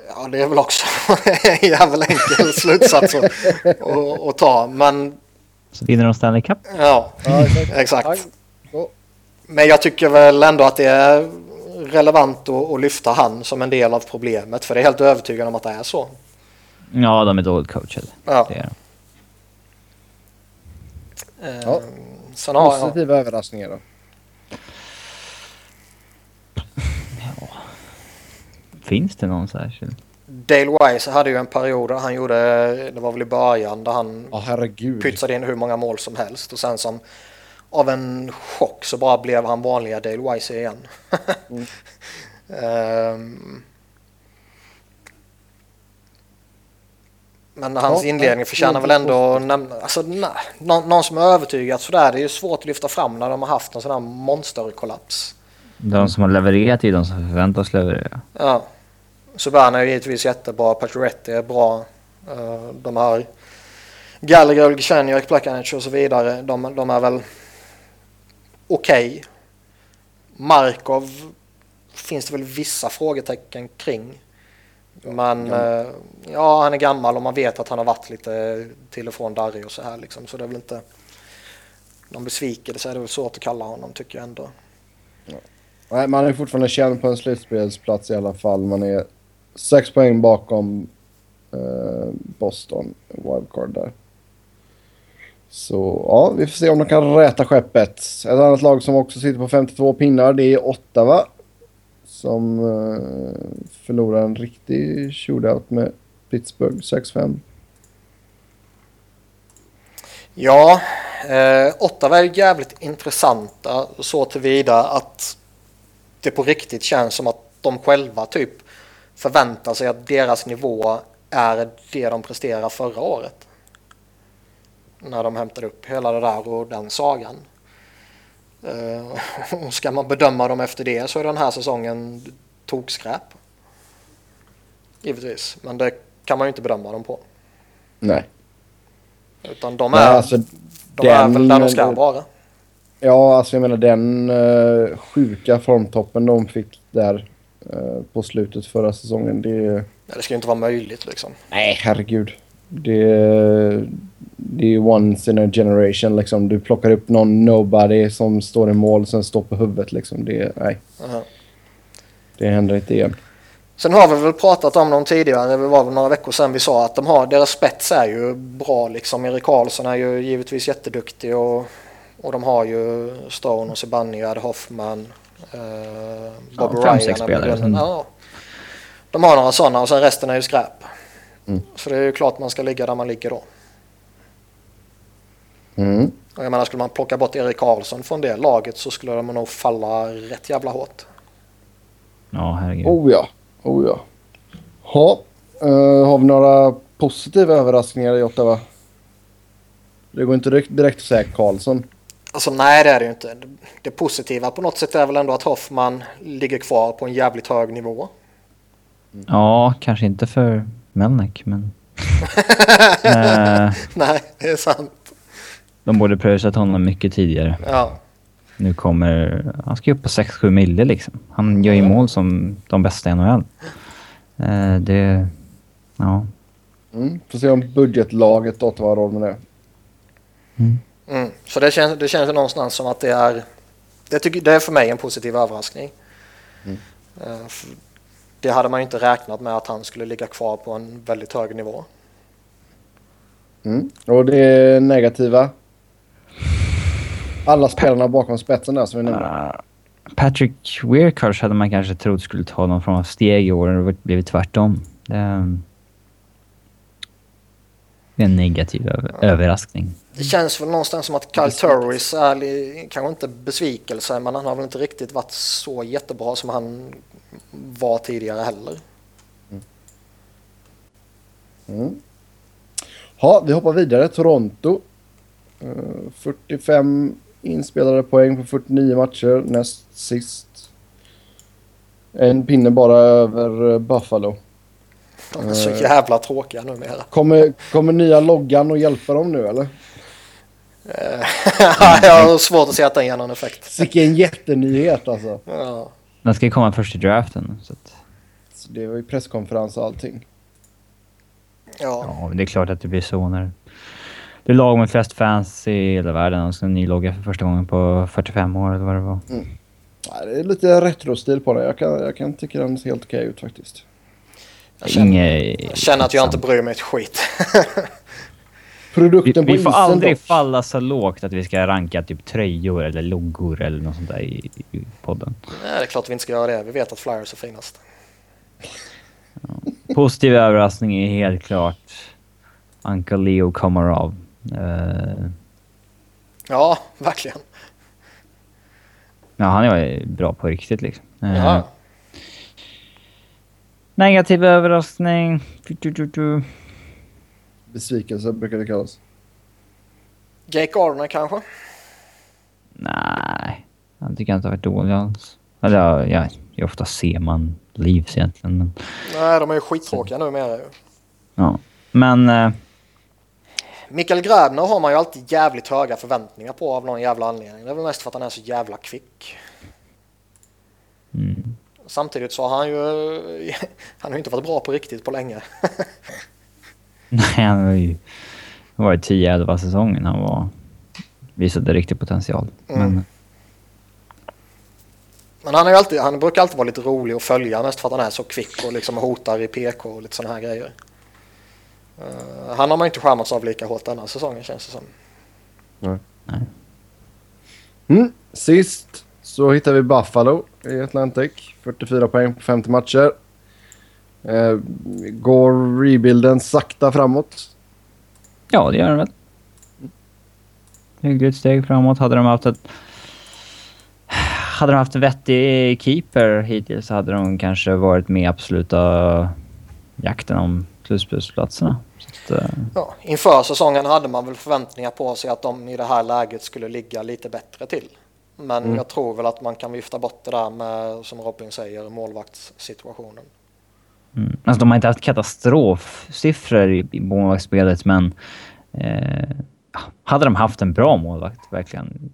[SPEAKER 2] Ja, det är väl också en jävla enkel slutsats att, att, att ta. Men
[SPEAKER 3] Så vinner de Stanley Cup.
[SPEAKER 2] ja,
[SPEAKER 1] Ja, exakt.
[SPEAKER 2] Men jag tycker väl ändå att det är relevant att, att lyfta han som en del av problemet. För det är helt övertygad om att det är så.
[SPEAKER 3] Ja, de är dåligt coachade.
[SPEAKER 2] Ja.
[SPEAKER 3] Det är de.
[SPEAKER 2] Eh,
[SPEAKER 1] Ja.
[SPEAKER 2] Sen har jag,
[SPEAKER 1] Positiva överraskningar då.
[SPEAKER 3] Finns det någon särskild?
[SPEAKER 2] Dale Wise hade ju en period där han gjorde, det var väl i början, där han
[SPEAKER 1] Ja, herregud.
[SPEAKER 2] pytsade in hur många mål som helst. Och sen som av en chock så bara blev han vanliga Dale Wise igen.
[SPEAKER 1] Mm.
[SPEAKER 2] Ehm, men hans
[SPEAKER 1] Ja,
[SPEAKER 2] inledning förtjänar väl ändå att nämna, alltså nej, någon, någon som är övertygad sådär, det är ju svårt att lyfta fram när de har haft en sån här monsterkollaps.
[SPEAKER 3] De som har levererat är de som förväntas leverera.
[SPEAKER 2] Ja. Subban är ju givetvis jättebra, Pacioretty är bra. Eh, De här Gallagher, Gchenjak, Plekanec och så vidare, de, de är väl okej. Markov finns det väl vissa frågetecken kring. Men ja. ja, han är gammal och man vet att han har varit lite till och från darrig och så här liksom. Så det är väl inte någon besvikelse är det väl svårt att kalla honom tycker jag ändå.
[SPEAKER 1] Nej, man är fortfarande känd på en slutspelsplats i alla fall. Man är sex poäng bakom eh, Boston. Wildcard där. Så ja, vi får se om de kan räta skeppet. Ett annat lag som också sitter på 52 pinnar det är Ottawa. Som eh, förlorar en riktig shootout med Pittsburgh 6-5.
[SPEAKER 2] Ja, eh, Ottawa är jävligt intressanta så tillvida att det på riktigt känns som att de själva typ förväntar sig att deras nivå är det de presterade förra året. När de hämtade upp hela det där och den sagan. Eh, och ska man bedöma dem efter det så är den här säsongen tokskräp. Givetvis, men det kan man ju inte bedöma dem på.
[SPEAKER 1] Nej.
[SPEAKER 2] Utan de
[SPEAKER 1] Nej,
[SPEAKER 2] är,
[SPEAKER 1] alltså,
[SPEAKER 2] de är väl där de ska
[SPEAKER 1] den-
[SPEAKER 2] vara.
[SPEAKER 1] Ja, alltså jag menar den uh, sjuka formtoppen de fick där eh, på slutet förra säsongen. Det...
[SPEAKER 2] Ja, det ska ju inte vara möjligt liksom.
[SPEAKER 1] Nej, herregud. Det, det är ju once in a generation liksom. Du plockar upp någon nobody som står i mål och sen står på huvudet liksom. Det, nej,
[SPEAKER 2] Aha.
[SPEAKER 1] det händer inte igen.
[SPEAKER 2] Sen har vi väl pratat om dem tidigare, det var väl några veckor sedan vi sa att de har, deras spets är ju bra liksom. Erik Karlsson är ju givetvis jätteduktig och, och de har ju Stone och Zibanejad, Hoffman, eh, Bobby
[SPEAKER 3] fem,
[SPEAKER 2] Ryan.
[SPEAKER 3] sex
[SPEAKER 2] är
[SPEAKER 3] spelare
[SPEAKER 2] Ja. De har några sådana och sen resten är ju skräp.
[SPEAKER 1] Mm.
[SPEAKER 2] Så det är ju klart man ska ligga där man ligger då.
[SPEAKER 1] Mm.
[SPEAKER 2] Och jag menar skulle man plocka bort Erik Karlsson från det laget så skulle de nog falla rätt jävla hårt.
[SPEAKER 3] Ja, herregud.
[SPEAKER 1] Oh ja, oh ja. Ha, eh, har vi några positiva överraskningar i Ottawa? Det går inte direkt, direkt att säga Karlsson.
[SPEAKER 2] Alltså nej det är det ju inte. Det positiva på något sätt är väl ändå att Hoffman ligger kvar på en jävligt hög nivå.
[SPEAKER 3] Ja, kanske inte för Melnick, men... eh,
[SPEAKER 2] nej, det är sant.
[SPEAKER 3] de borde pröjsat honom mycket tidigare.
[SPEAKER 2] Ja,
[SPEAKER 3] Nu kommer... Han ska ju upp på 6-7 mille liksom. Han gör ju mål som de bästa i NHL. Eh, det... Ja.
[SPEAKER 1] Mm. Får se om budgetlaget Ottawa har råd med det.
[SPEAKER 2] mm. så det känns, det känns någonstans som att det är, det, tycker, det är för mig en positiv överraskning.
[SPEAKER 1] Mm.
[SPEAKER 2] Det hade man ju inte räknat med att han skulle ligga kvar på en väldigt hög nivå.
[SPEAKER 1] Mm. Och det negativa? Alla spelarna bakom spetsen där som vi nämnde.
[SPEAKER 3] Uh, Patrick Weirkars hade man kanske trott skulle ta någon form av steg i år. Det har blivit tvärtom. Det är, det är en negativ över, överraskning.
[SPEAKER 2] Det känns väl någonstans som att Kyle Turris är kanske inte besvikelse men han har väl inte riktigt varit så jättebra som han var tidigare heller.
[SPEAKER 1] Mm. Ja, vi hoppar vidare. Toronto. Eh, 45 inspelade poäng på 49 matcher. Näst sist. En pinne bara över eh, Buffalo.
[SPEAKER 2] De är så jävla tråkiga numera.
[SPEAKER 1] Kommer, kommer nya loggan att hjälpa dem nu eller?
[SPEAKER 2] Eh, jag har svårt att se att den ger någon effekt.
[SPEAKER 1] Vilken jättenyhet alltså.
[SPEAKER 2] Ja.
[SPEAKER 3] Den ska ju komma först i draften. Så att,
[SPEAKER 1] Så det var ju presskonferens och allting.
[SPEAKER 2] Ja.
[SPEAKER 3] ja, det är klart att det blir så när det är lag med flest fans i hela världen och ska en ny logga för första gången på 45 år eller vad det var.
[SPEAKER 1] Nej, det är lite retrostil på den. Jag kan, jag kan tycka den ser helt okej ut faktiskt.
[SPEAKER 2] Jag känner,
[SPEAKER 3] Inge,
[SPEAKER 2] jag känner att jag inte bryr mig ett skit.
[SPEAKER 3] Vi,
[SPEAKER 1] Produkten på
[SPEAKER 3] vi får aldrig
[SPEAKER 1] dock.
[SPEAKER 3] falla så lågt att vi ska ranka typ tröjor eller loggor eller något sånt där i, i podden.
[SPEAKER 2] Nej, det är klart vi inte ska göra det. Vi vet att Flyers är finast.
[SPEAKER 3] Positiv överraskning är helt klart Uncle Leo Komarov. Uh,
[SPEAKER 2] Ja, verkligen.
[SPEAKER 3] ja, han är ju bra på riktigt liksom. Eh,
[SPEAKER 2] Ja.
[SPEAKER 3] Negativ överraskning. Du, du, du, du.
[SPEAKER 1] Besvikelse brukar det kallas.
[SPEAKER 2] Jake Gardner kanske?
[SPEAKER 3] Nej, han tycker jag inte har varit dålig alls. Eller ja, ja, ja, ofta ser man Leafs egentligen. Men,
[SPEAKER 2] Nej, de är ju skittråkiga numera ju.
[SPEAKER 3] ja. men eh,
[SPEAKER 2] Mikael Grabner har man ju alltid jävligt höga förväntningar på av någon jävla anledning. Det är väl mest för att han är så jävla kvick.
[SPEAKER 3] mm,
[SPEAKER 2] Samtidigt så har han ju, han har ju inte varit bra på riktigt på länge.
[SPEAKER 3] nej, han var ju... Det var ju 10-11 säsongen han var... Visade riktig potential.
[SPEAKER 2] Mm.
[SPEAKER 3] Men
[SPEAKER 2] Men han, är ju alltid, han brukar alltid vara lite rolig att följa mest för att han är så kvick och liksom hotar i PK och lite sådana här grejer. Eh, han har man inte skärmats av lika hårt denna säsongen känns det som.
[SPEAKER 1] Mm. Sist så hittar vi Buffalo i Atlantic. 44 poäng på 50 matcher. Eh, går rebuilden sakta framåt?
[SPEAKER 3] ja, det gör han väl. Hyggligt steg framåt. Hade de haft ett... Hade de haft en vettig keeper hittills så hade de kanske varit med i absoluta jakten om slutspelsplatserna. Så att, eh,
[SPEAKER 2] Ja, inför säsongen hade man väl förväntningar på sig att de i det här läget skulle ligga lite bättre till. Men jag tror väl att man kan vifta bort det där med, som Robin säger, målvaktssituationen.
[SPEAKER 3] Mm. Alltså de har inte haft katastrofsiffror i, i målvaktsspelet, men eh, hade de haft en bra målvakt, verkligen,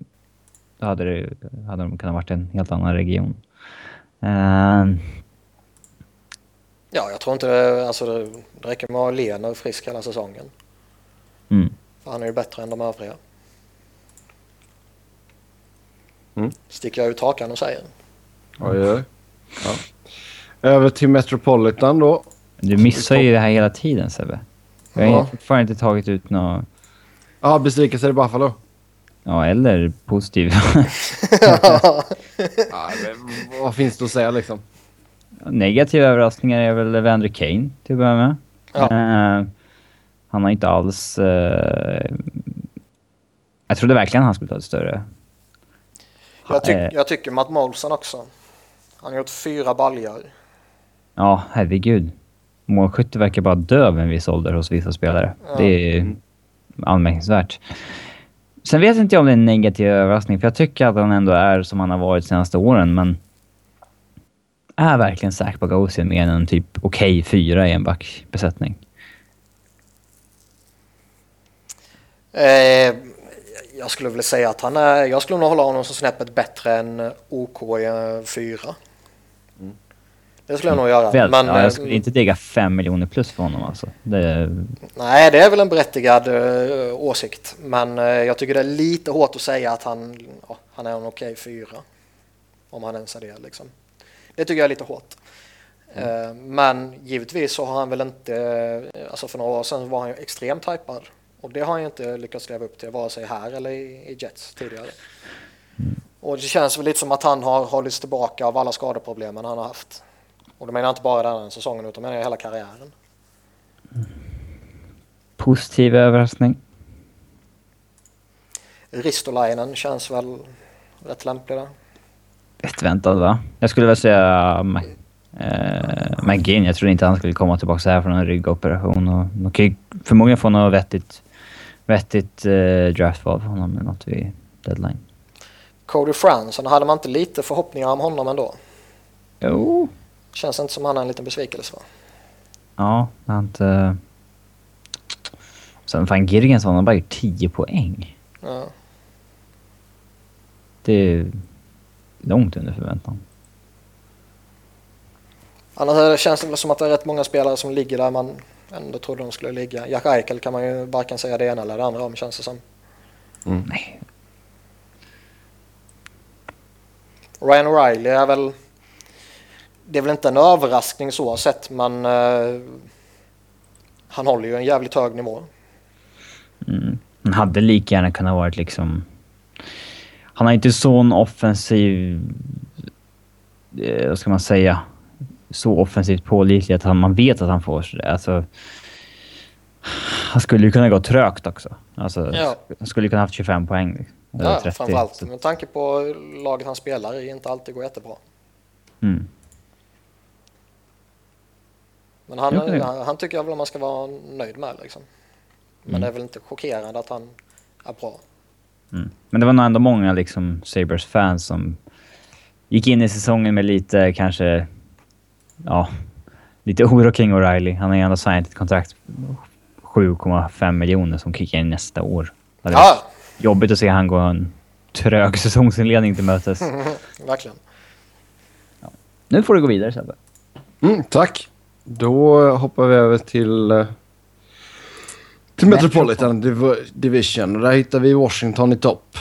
[SPEAKER 3] då hade, det, hade de kunnat varit en helt annan region. Eh,
[SPEAKER 2] Ja, jag tror inte det, alltså det, räcker med att ha Lehner frisk hela säsongen.
[SPEAKER 3] mm.
[SPEAKER 2] För han är ju bättre än de övriga.
[SPEAKER 1] Mm.
[SPEAKER 2] Sticker jag ut hakan och säger.
[SPEAKER 1] Oj, oj. Ja. Över till Metropolitan då.
[SPEAKER 3] Du missar ju det här hela tiden, Sebbe. Jag har
[SPEAKER 1] Ja.
[SPEAKER 3] fortfarande inte tagit ut något...
[SPEAKER 1] Ja, besvikelse i Buffalo.
[SPEAKER 3] Ja, eller positiv.
[SPEAKER 1] Ja, men vad finns det att säga liksom?
[SPEAKER 3] Negativa överraskningar är väl Evander Kane till att börja med.
[SPEAKER 2] Ja.
[SPEAKER 3] Eh, han har inte alls... eh, jag trodde verkligen han skulle ta ett större...
[SPEAKER 2] Jag, tyck,
[SPEAKER 3] Eh,
[SPEAKER 2] jag tycker Matt Molson också. Han har gjort fyra baljor.
[SPEAKER 3] Ja, herregud. Målskytte verkar bara dö vid en viss ålder hos vissa spelare.
[SPEAKER 2] Ja.
[SPEAKER 3] Det är anmärkningsvärt. Sen vet inte jag om det är en negativ överraskning, för jag tycker att han ändå är som han har varit de senaste åren, men... Är verkligen Zach Bogosian mer än en typ okej fyra i en backbesättning?
[SPEAKER 2] Eh, jag skulle vilja säga att han är, jag skulle nog hålla honom som snäppet bättre än OK i en fyra. Det skulle jag nog göra.
[SPEAKER 3] Väl,
[SPEAKER 2] Men,
[SPEAKER 3] ja,
[SPEAKER 2] eh,
[SPEAKER 3] jag skulle inte digga fem miljoner plus för honom alltså. Det,
[SPEAKER 2] Nej, det är väl en berättigad eh, åsikt. Men eh, jag tycker det är lite hårt att säga att han, ja, han är en okej fyra. Om han ens är det liksom. Det tycker jag är lite hårt. Eh, men givetvis så har han väl inte, eh, alltså för några år sedan var han ju extremt hypad. Och det har ju inte lyckats leva upp till vare sig här eller i, Jets tidigare. Och det känns väl lite som att han har hållits tillbaka av alla skadeproblemen han har haft. Och det menar jag inte bara den här säsongen utan menar jag hela karriären.
[SPEAKER 3] positiv överraskning.
[SPEAKER 2] Ristolainen känns väl rätt lämplig där.
[SPEAKER 3] Rätt väntat va? Jag skulle väl säga eh, McGinn. Jag trodde inte han skulle komma tillbaka så här från en ryggoperation. Och de kan ju förmodligen få något vettigt, vettigt eh, draftval för honom eller något vid deadline.
[SPEAKER 2] Cody Franson, hade man inte lite förhoppningar om honom ändå?
[SPEAKER 3] Jo.
[SPEAKER 2] Känns inte som han är en liten besvikelse va?
[SPEAKER 3] Ja, har inte... Sen fan Girgensson har bara gjort 10 poäng.
[SPEAKER 2] Ja.
[SPEAKER 3] Det är långt under förväntan.
[SPEAKER 2] Annars känns det som att det är rätt många spelare som ligger där man ändå trodde de skulle ligga. Jack Eichel kan man ju varken säga det ena eller det andra om känns det som.
[SPEAKER 3] Nej.
[SPEAKER 2] Ryan O'Reilly är väl... Det är väl inte en överraskning så sett men eh, han håller ju en jävligt hög nivå.
[SPEAKER 3] Mm. Han hade lika gärna kunnat varit liksom... Han har inte sån offensiv... Eh, vad ska man säga? Så offensivt pålitlig att han, man vet att han får. Alltså, han skulle ju kunna gå trögt också. Alltså,
[SPEAKER 2] Ja.
[SPEAKER 3] Han skulle ju kunna haft 25 poäng. Eller
[SPEAKER 2] Ja,
[SPEAKER 3] 30,
[SPEAKER 2] framförallt med tanke på laget han spelar i inte alltid går jättebra.
[SPEAKER 3] Mm.
[SPEAKER 2] Men han,
[SPEAKER 3] det-
[SPEAKER 2] han, han tycker jag väl man ska vara nöjd med liksom. Men
[SPEAKER 3] Mm.
[SPEAKER 2] det är väl inte chockerande att han är bra.
[SPEAKER 3] Mm. Men det var nog ändå många liksom Sabres-fans som gick in i säsongen med lite kanske... Ja, lite oro kring O'Reilly. Han har ju ändå signat ett kontrakt på 7,5 miljoner som kickar in nästa år. Det
[SPEAKER 2] Ja,
[SPEAKER 3] Jobbigt att se han gå en trög säsongsinledning till mötes.
[SPEAKER 2] verkligen.
[SPEAKER 3] Nu får du gå vidare Sebbe.
[SPEAKER 1] Mm, tack. Då hoppar vi över till, eh, till Metropolitan Div- Division. Och Där hittar vi Washington i topp.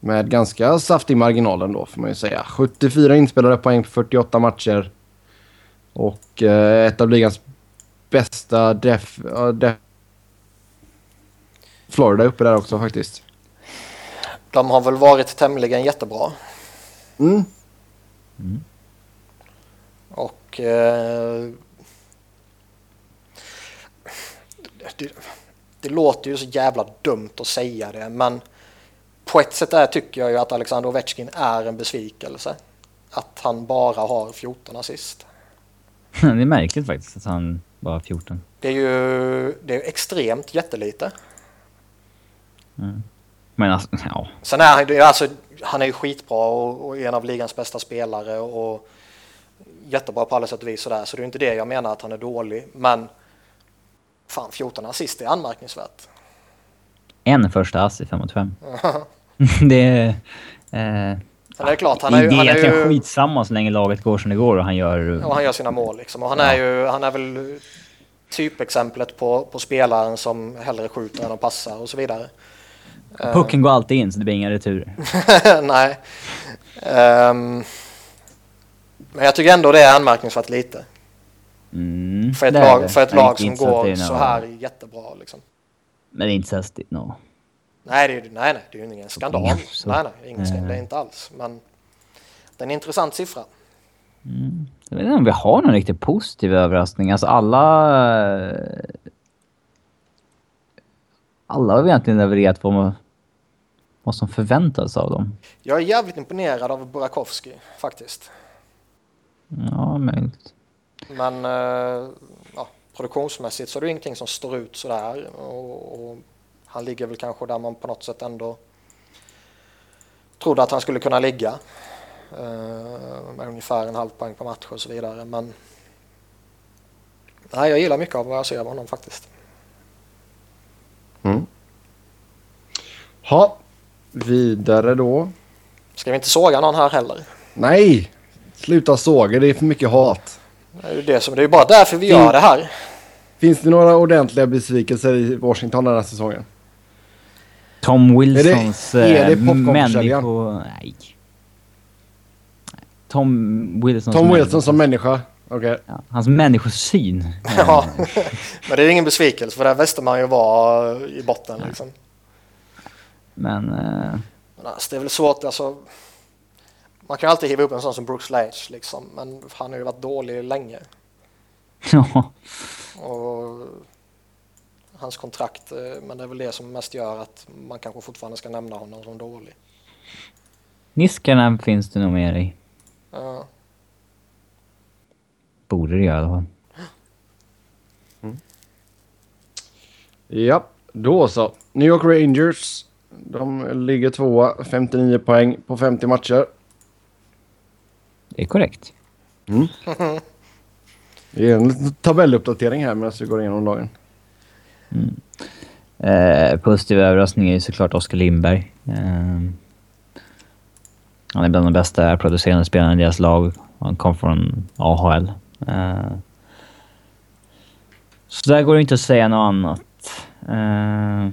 [SPEAKER 1] Med ganska saftig marginal ändå får man ju säga. 74 inspelade poäng på 48 matcher. Och eh, ett av ligans bästa def... ja, def Florida uppe där också faktiskt.
[SPEAKER 2] De har väl varit tämligen jättebra.
[SPEAKER 1] Mm.
[SPEAKER 2] Och... Eh, det, det låter ju så jävla dumt att säga det men på ett sätt är, tycker jag ju att Alexander Ovechkin är en besvikelse. Att han bara har 14 assist.
[SPEAKER 3] det är märkligt faktiskt att han bara har 14.
[SPEAKER 2] Det är ju det är ju extremt jättelite.
[SPEAKER 3] Men alltså, ja.
[SPEAKER 2] Sen är han, är alltså, han är ju skitbra och, och en av ligans bästa spelare och jättebra på alla sätt och vis sådär. Så det är inte det jag menar att han är dålig. Men fan 14 assist är anmärkningsvärt.
[SPEAKER 3] En första ass i 5 mot 5. det är... Eh,
[SPEAKER 2] Sen är det klart, han är ju... Han är ju
[SPEAKER 3] skitsamma så länge laget går som det går och han gör...
[SPEAKER 2] och han gör sina mål liksom. Och han är ju, han är väl typexemplet på, på spelaren som hellre skjuter än att passa och så vidare.
[SPEAKER 3] Pucken går alltid in så det blir inga returer.
[SPEAKER 2] Nej. Ehm, men jag tycker ändå det är anmärkningsvärt lite.
[SPEAKER 3] Mm,
[SPEAKER 2] För ett lag, för ett lag som går så här jättebra. Liksom.
[SPEAKER 3] Men det är inte så häftigt, no.
[SPEAKER 2] Nej, det är, nej, nej, det är ju ingen skandal.
[SPEAKER 3] Så.
[SPEAKER 2] Nej, nej, ingen skandal, det är inte alls. Men det är en intressant siffra.
[SPEAKER 3] Jag vet inte om vi har någon riktigt positiv överraskning. Alltså alla... eh, Alla har egentligen levererat vad, vad som förväntas av dem.
[SPEAKER 2] Jag är jävligt imponerad av Burakovsky faktiskt.
[SPEAKER 3] Ja, möjligt.
[SPEAKER 2] Men eh, ja, produktionsmässigt så är det ingenting som står ut sådär. Och, och han ligger väl kanske där man på något sätt ändå trodde att han skulle kunna ligga. Eh, med ungefär en halv poäng per match och så vidare. Men nej, jag gillar mycket av vad jag ser av honom faktiskt.
[SPEAKER 1] Mm. Ha, vidare då.
[SPEAKER 2] Ska vi inte såga någon här heller?
[SPEAKER 1] Nej! Sluta såga, det är för mycket hat.
[SPEAKER 2] Det är ju det som, det är ju bara därför vi gör det här.
[SPEAKER 1] Finns det några ordentliga besvikelser i Washington den här säsongen?
[SPEAKER 3] Tom Wilsons
[SPEAKER 1] Är det- är det
[SPEAKER 3] eh, människo... Nej. Tom Wilsons...
[SPEAKER 1] Tom Wilson
[SPEAKER 3] människo-
[SPEAKER 1] som människa? Okej.
[SPEAKER 3] Ja, hans människosyn.
[SPEAKER 2] Ja. Men det är ingen besvikelse för där visste man ju var i botten liksom.
[SPEAKER 3] Men... Eh,
[SPEAKER 2] Men alltså, det är väl svårt alltså. Man kan alltid hiva upp en sån som Brooks Laich liksom. Men han har ju varit dålig länge.
[SPEAKER 3] ja.
[SPEAKER 2] Och hans kontrakt, eh, men det är väl det som mest gör att man kanske fortfarande ska nämna honom som dålig.
[SPEAKER 3] Niskanen finns det nog mer i.
[SPEAKER 2] Ja.
[SPEAKER 3] Borde det göra i alla fall.
[SPEAKER 1] Ja, då så. New York Rangers. De ligger tvåa, 59 poäng på 50 matcher.
[SPEAKER 3] Det är korrekt.
[SPEAKER 1] Det är en liten tabelluppdatering här medan vi går igenom
[SPEAKER 3] Eh, positiv överraskning är ju såklart Oskar Lindberg. Eh, han är bland de bästa producerande spelarna i deras lag. Han kom från AHL. Eh, så där går det inte att säga något annat. Eh,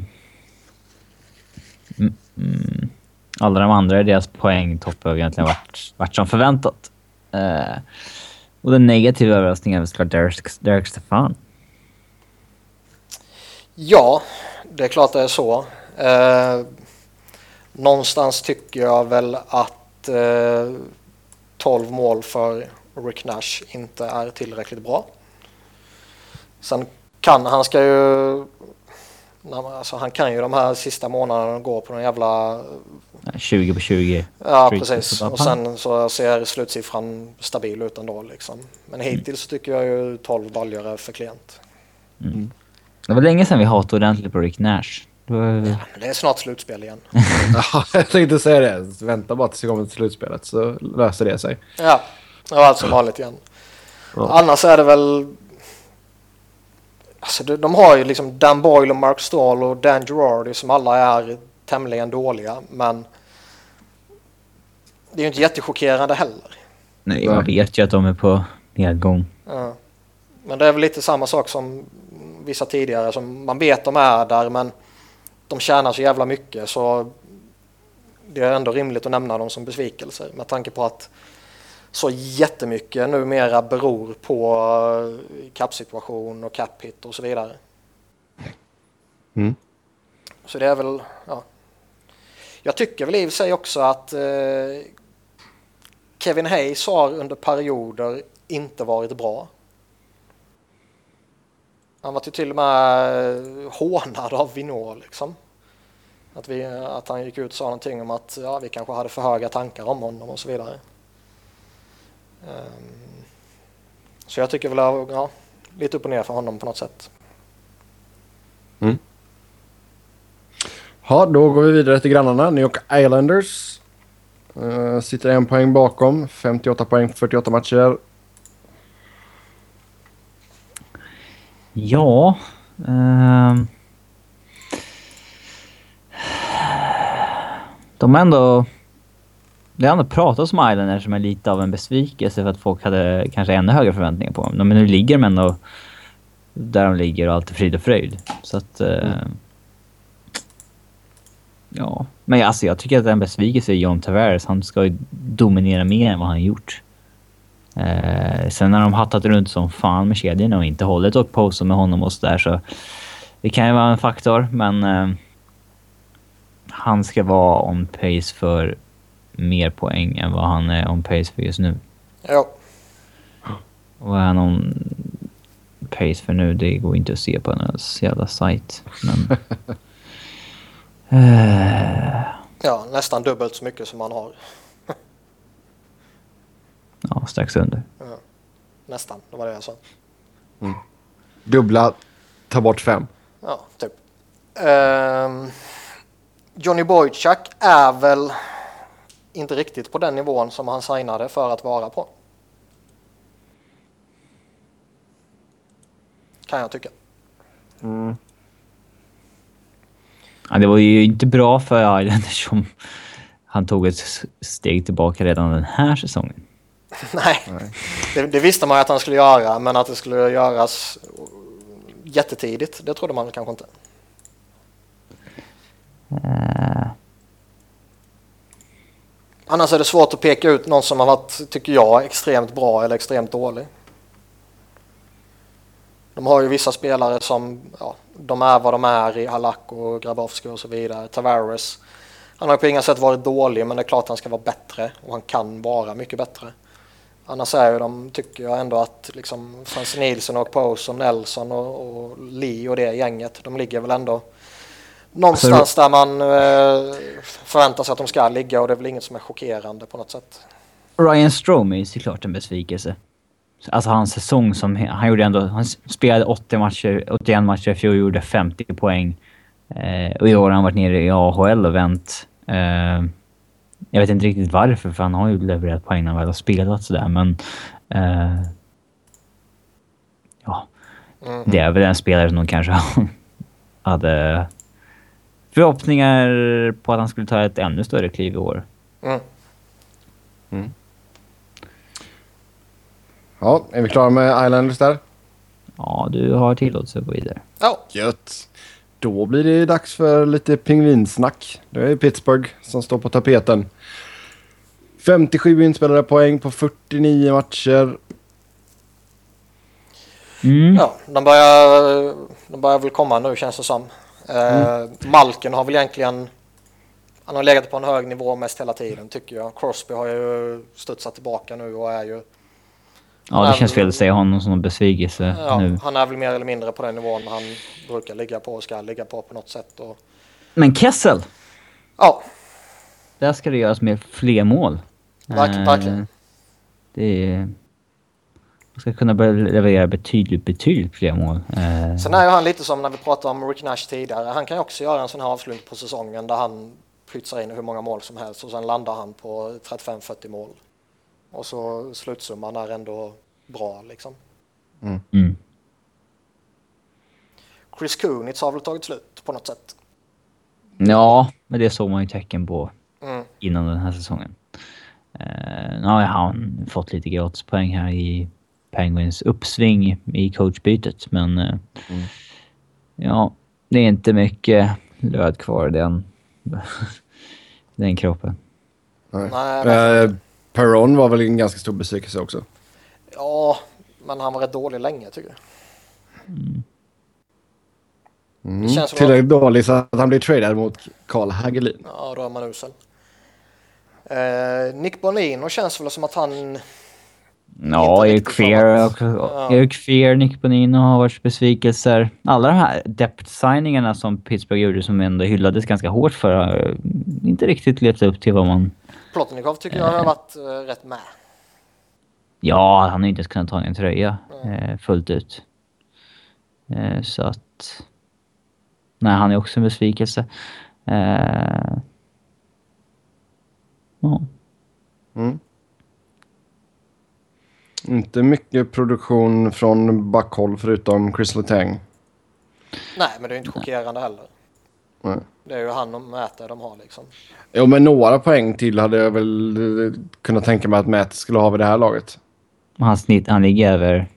[SPEAKER 3] mm. mm. Alla de andra i deras poängtopp har egentligen varit, varit som förväntat. Eh, och den negativa överraskningen är väl såklart Derek, Derek Stefan.
[SPEAKER 2] Ja, det är klart det är så. Eh, någonstans tycker jag väl att eh, 12 mål för Rick Nash inte är tillräckligt bra. Sen kan han ska ju Alltså han kan ju de här sista månaderna gå på någon jävla...
[SPEAKER 3] 20 på 20.
[SPEAKER 2] Ja, precis. Och sen så ser slutsiffran stabil ut ändå liksom. Men hittills så tycker jag ju 12 baljor är för klent.
[SPEAKER 3] Det var länge sedan vi hatade ordentligt på Rick Nash. Det var-
[SPEAKER 2] Men det är snart slutspel igen.
[SPEAKER 1] Ja, jag tänkte säga det. Vänta bara tills vi kommer till slutspelet så löser det sig.
[SPEAKER 2] Ja, det var allt som vanligt igen.
[SPEAKER 1] Ja.
[SPEAKER 2] Annars är det väl... Alltså de, de har ju liksom Dan Boyle och Mark Stahl och Dan Girardi som alla är tämligen dåliga. Men det är ju inte jättechockerande heller.
[SPEAKER 3] Nej, man vet ju att de är på nedgång.
[SPEAKER 2] Ja. Men det är väl lite samma sak som vissa tidigare. Som man vet de är där men de tjänar så jävla mycket så det är ändå rimligt att nämna dem som besvikelser med tanke på att så jättemycket numera beror på eh, kappsituation och cap hit och så vidare.
[SPEAKER 1] Mm.
[SPEAKER 2] Så det är väl, ja. Jag tycker väl i och för sig också att eh, Kevin Hayes har under perioder inte varit bra. Han var ju till och med eh, hånad av Vinå liksom. Att, vi, eh, att han gick ut och sa någonting om att ja, vi kanske hade för höga tankar om honom och så vidare. Um, så jag tycker väl att, ja, lite upp och ner för honom på något sätt. Mm.
[SPEAKER 1] Ja, då går vi vidare till grannarna. New York Islanders. Uh, sitter en poäng bakom. 58 poäng, 48 matcher.
[SPEAKER 3] Ja... ehm. de har ändå... Det har ändå pratats om Islanders som är lite av en besvikelse för att folk hade kanske ännu högre förväntningar på dem. Men nu ligger de ändå där de ligger och allt är frid och fröjd. Så att... eh, Ja. Men alltså jag tycker att en besvikelse är John Tavares. Han ska ju dominera mer än vad han gjort. Eh, sen har de hattat runt som fan med kedjorna och inte hållit och postat med honom och sådär så det kan ju vara en faktor men eh, han ska vara on pace för mer poäng än vad han är on pace för just nu.
[SPEAKER 2] Ja,
[SPEAKER 3] Vad är han on pace för nu? Det går inte att se på en jävla sajt. Men... Eh,
[SPEAKER 2] ja, nästan dubbelt så mycket som han har.
[SPEAKER 3] Ja, strax under.
[SPEAKER 2] Nästan, det var det jag sa.
[SPEAKER 1] Dubbla, ta bort fem.
[SPEAKER 2] Ja, typ. Ehm, Johnny Boychuk är väl inte riktigt på den nivån som han signade för att vara på. Kan jag tycka.
[SPEAKER 3] Ja, det var ju inte bra för Islanders som han tog ett steg tillbaka redan den här säsongen.
[SPEAKER 2] Nej, Det, det visste man att han skulle göra, men att det skulle göras jättetidigt, det trodde man kanske inte.
[SPEAKER 3] Eh,
[SPEAKER 2] Annars är det svårt att peka ut någon som har varit, tycker jag, extremt bra eller extremt dålig. De har ju vissa spelare som, ja, de är vad de är i Halak och Grabowski och så vidare. Tavares, han har på inga sätt varit dålig men det är klart han ska vara bättre och han kan vara mycket bättre. Annars är ju de, tycker jag ändå att liksom Frans Nilsson och Pose och Nelson och, och Lee och det gänget, de ligger väl ändå någonstans där man eh, förväntar sig att de ska ligga och det är väl inget som är chockerande på något sätt.
[SPEAKER 3] Ryan Strome är såklart en besvikelse. Alltså hans säsong som... Han gjorde ändå... Han spelade 80 matcher, 81 matcher i fjol och gjorde 50 poäng. Eh, och i år har han varit nere i AHL och vänt. Eh, Jag vet inte riktigt varför, för han har ju levererat poäng när han väl har spelat sådär, men... Eh, ja.
[SPEAKER 2] Mm.
[SPEAKER 3] Det är väl en spelare som de kanske hade förhoppningar på att han skulle ta ett ännu större kliv i år.
[SPEAKER 2] Mm.
[SPEAKER 1] Ja, är vi klara med Islanders där?
[SPEAKER 3] Ja, du har tillåtelse att gå vidare.
[SPEAKER 2] Ja,
[SPEAKER 1] Gött. Då blir det dags för lite pingvinsnack. Det är Pittsburgh som står på tapeten. 57 inspelade poäng på 49 matcher.
[SPEAKER 3] Mm.
[SPEAKER 2] ja de, börjar, de börjar väl komma nu känns det som. Eh, Malken har väl egentligen... Han har legat på en hög nivå mest hela tiden tycker jag. Crosby har ju studsat tillbaka nu och är ju...
[SPEAKER 3] Ja, det känns fel att säga honom som en besvikelse
[SPEAKER 2] Ja,
[SPEAKER 3] nu.
[SPEAKER 2] han är väl mer eller mindre på den nivån han brukar ligga på och ska ligga på på något sätt. Och,
[SPEAKER 3] Men Kessel!
[SPEAKER 2] ja,
[SPEAKER 3] Där ska det göras med fler mål.
[SPEAKER 2] Verk-
[SPEAKER 3] Eh,
[SPEAKER 2] verkligen.
[SPEAKER 3] Det är... Man ska kunna börja leverera betydligt, betydligt fler mål. Eh,
[SPEAKER 2] Sen är ju han lite som när vi pratade om Rick Nash tidigare. Han kan ju också göra en sån här avslutning på säsongen där han pytsar in hur många mål som helst och sen landar han på 35-40 mål. Och så slutsumman är ändå bra liksom.
[SPEAKER 3] mm.
[SPEAKER 2] Chris Kunitz har väl tagit slut på något sätt.
[SPEAKER 3] Ja, men det såg man ju tecken på
[SPEAKER 2] Mm.
[SPEAKER 3] innan den här säsongen. Uh, nu har han fått lite gratispoäng här i Penguins uppsving i coachbytet, men eh, ja, det är inte mycket löd kvar i den, den kroppen.
[SPEAKER 1] Nej.
[SPEAKER 2] Nej, men,
[SPEAKER 1] Eh, Perron var väl en ganska stor besvikelse också.
[SPEAKER 2] ja, men han var rätt dålig länge tycker jag.
[SPEAKER 1] Mm.
[SPEAKER 2] Det känns som
[SPEAKER 1] Tillräckligt dålig så att han blir tradad mot Carl Hagelin.
[SPEAKER 2] Ja, då är man usel. Eh, Nick Bonino känns väl som att han...
[SPEAKER 3] Ja,
[SPEAKER 2] riktigt
[SPEAKER 3] Fear.
[SPEAKER 2] Ja.
[SPEAKER 3] Fear, Nick Bonino har varit besvikelser. Alla de här depth-signingarna som Pittsburgh gjorde som ändå hyllades ganska hårt för har inte riktigt levt upp till vad man...
[SPEAKER 2] Plotnikov tycker jag har varit eh, rätt med.
[SPEAKER 3] Ja, han har ju inte ens kunnat ta en tröja eh, fullt ut. Eh, så att... Nej, han är också en besvikelse. Eh, ja.
[SPEAKER 1] Mm. Inte mycket produktion från backhåll förutom Chris Letang.
[SPEAKER 2] Nej, men det är inte chockerande heller.
[SPEAKER 1] Nej.
[SPEAKER 2] Det är ju han och Mäte de har liksom.
[SPEAKER 1] Jo, men några poäng till hade jag väl eh, kunnat tänka mig att Matt skulle ha vid det här laget.
[SPEAKER 3] Han, snitt, han ligger över...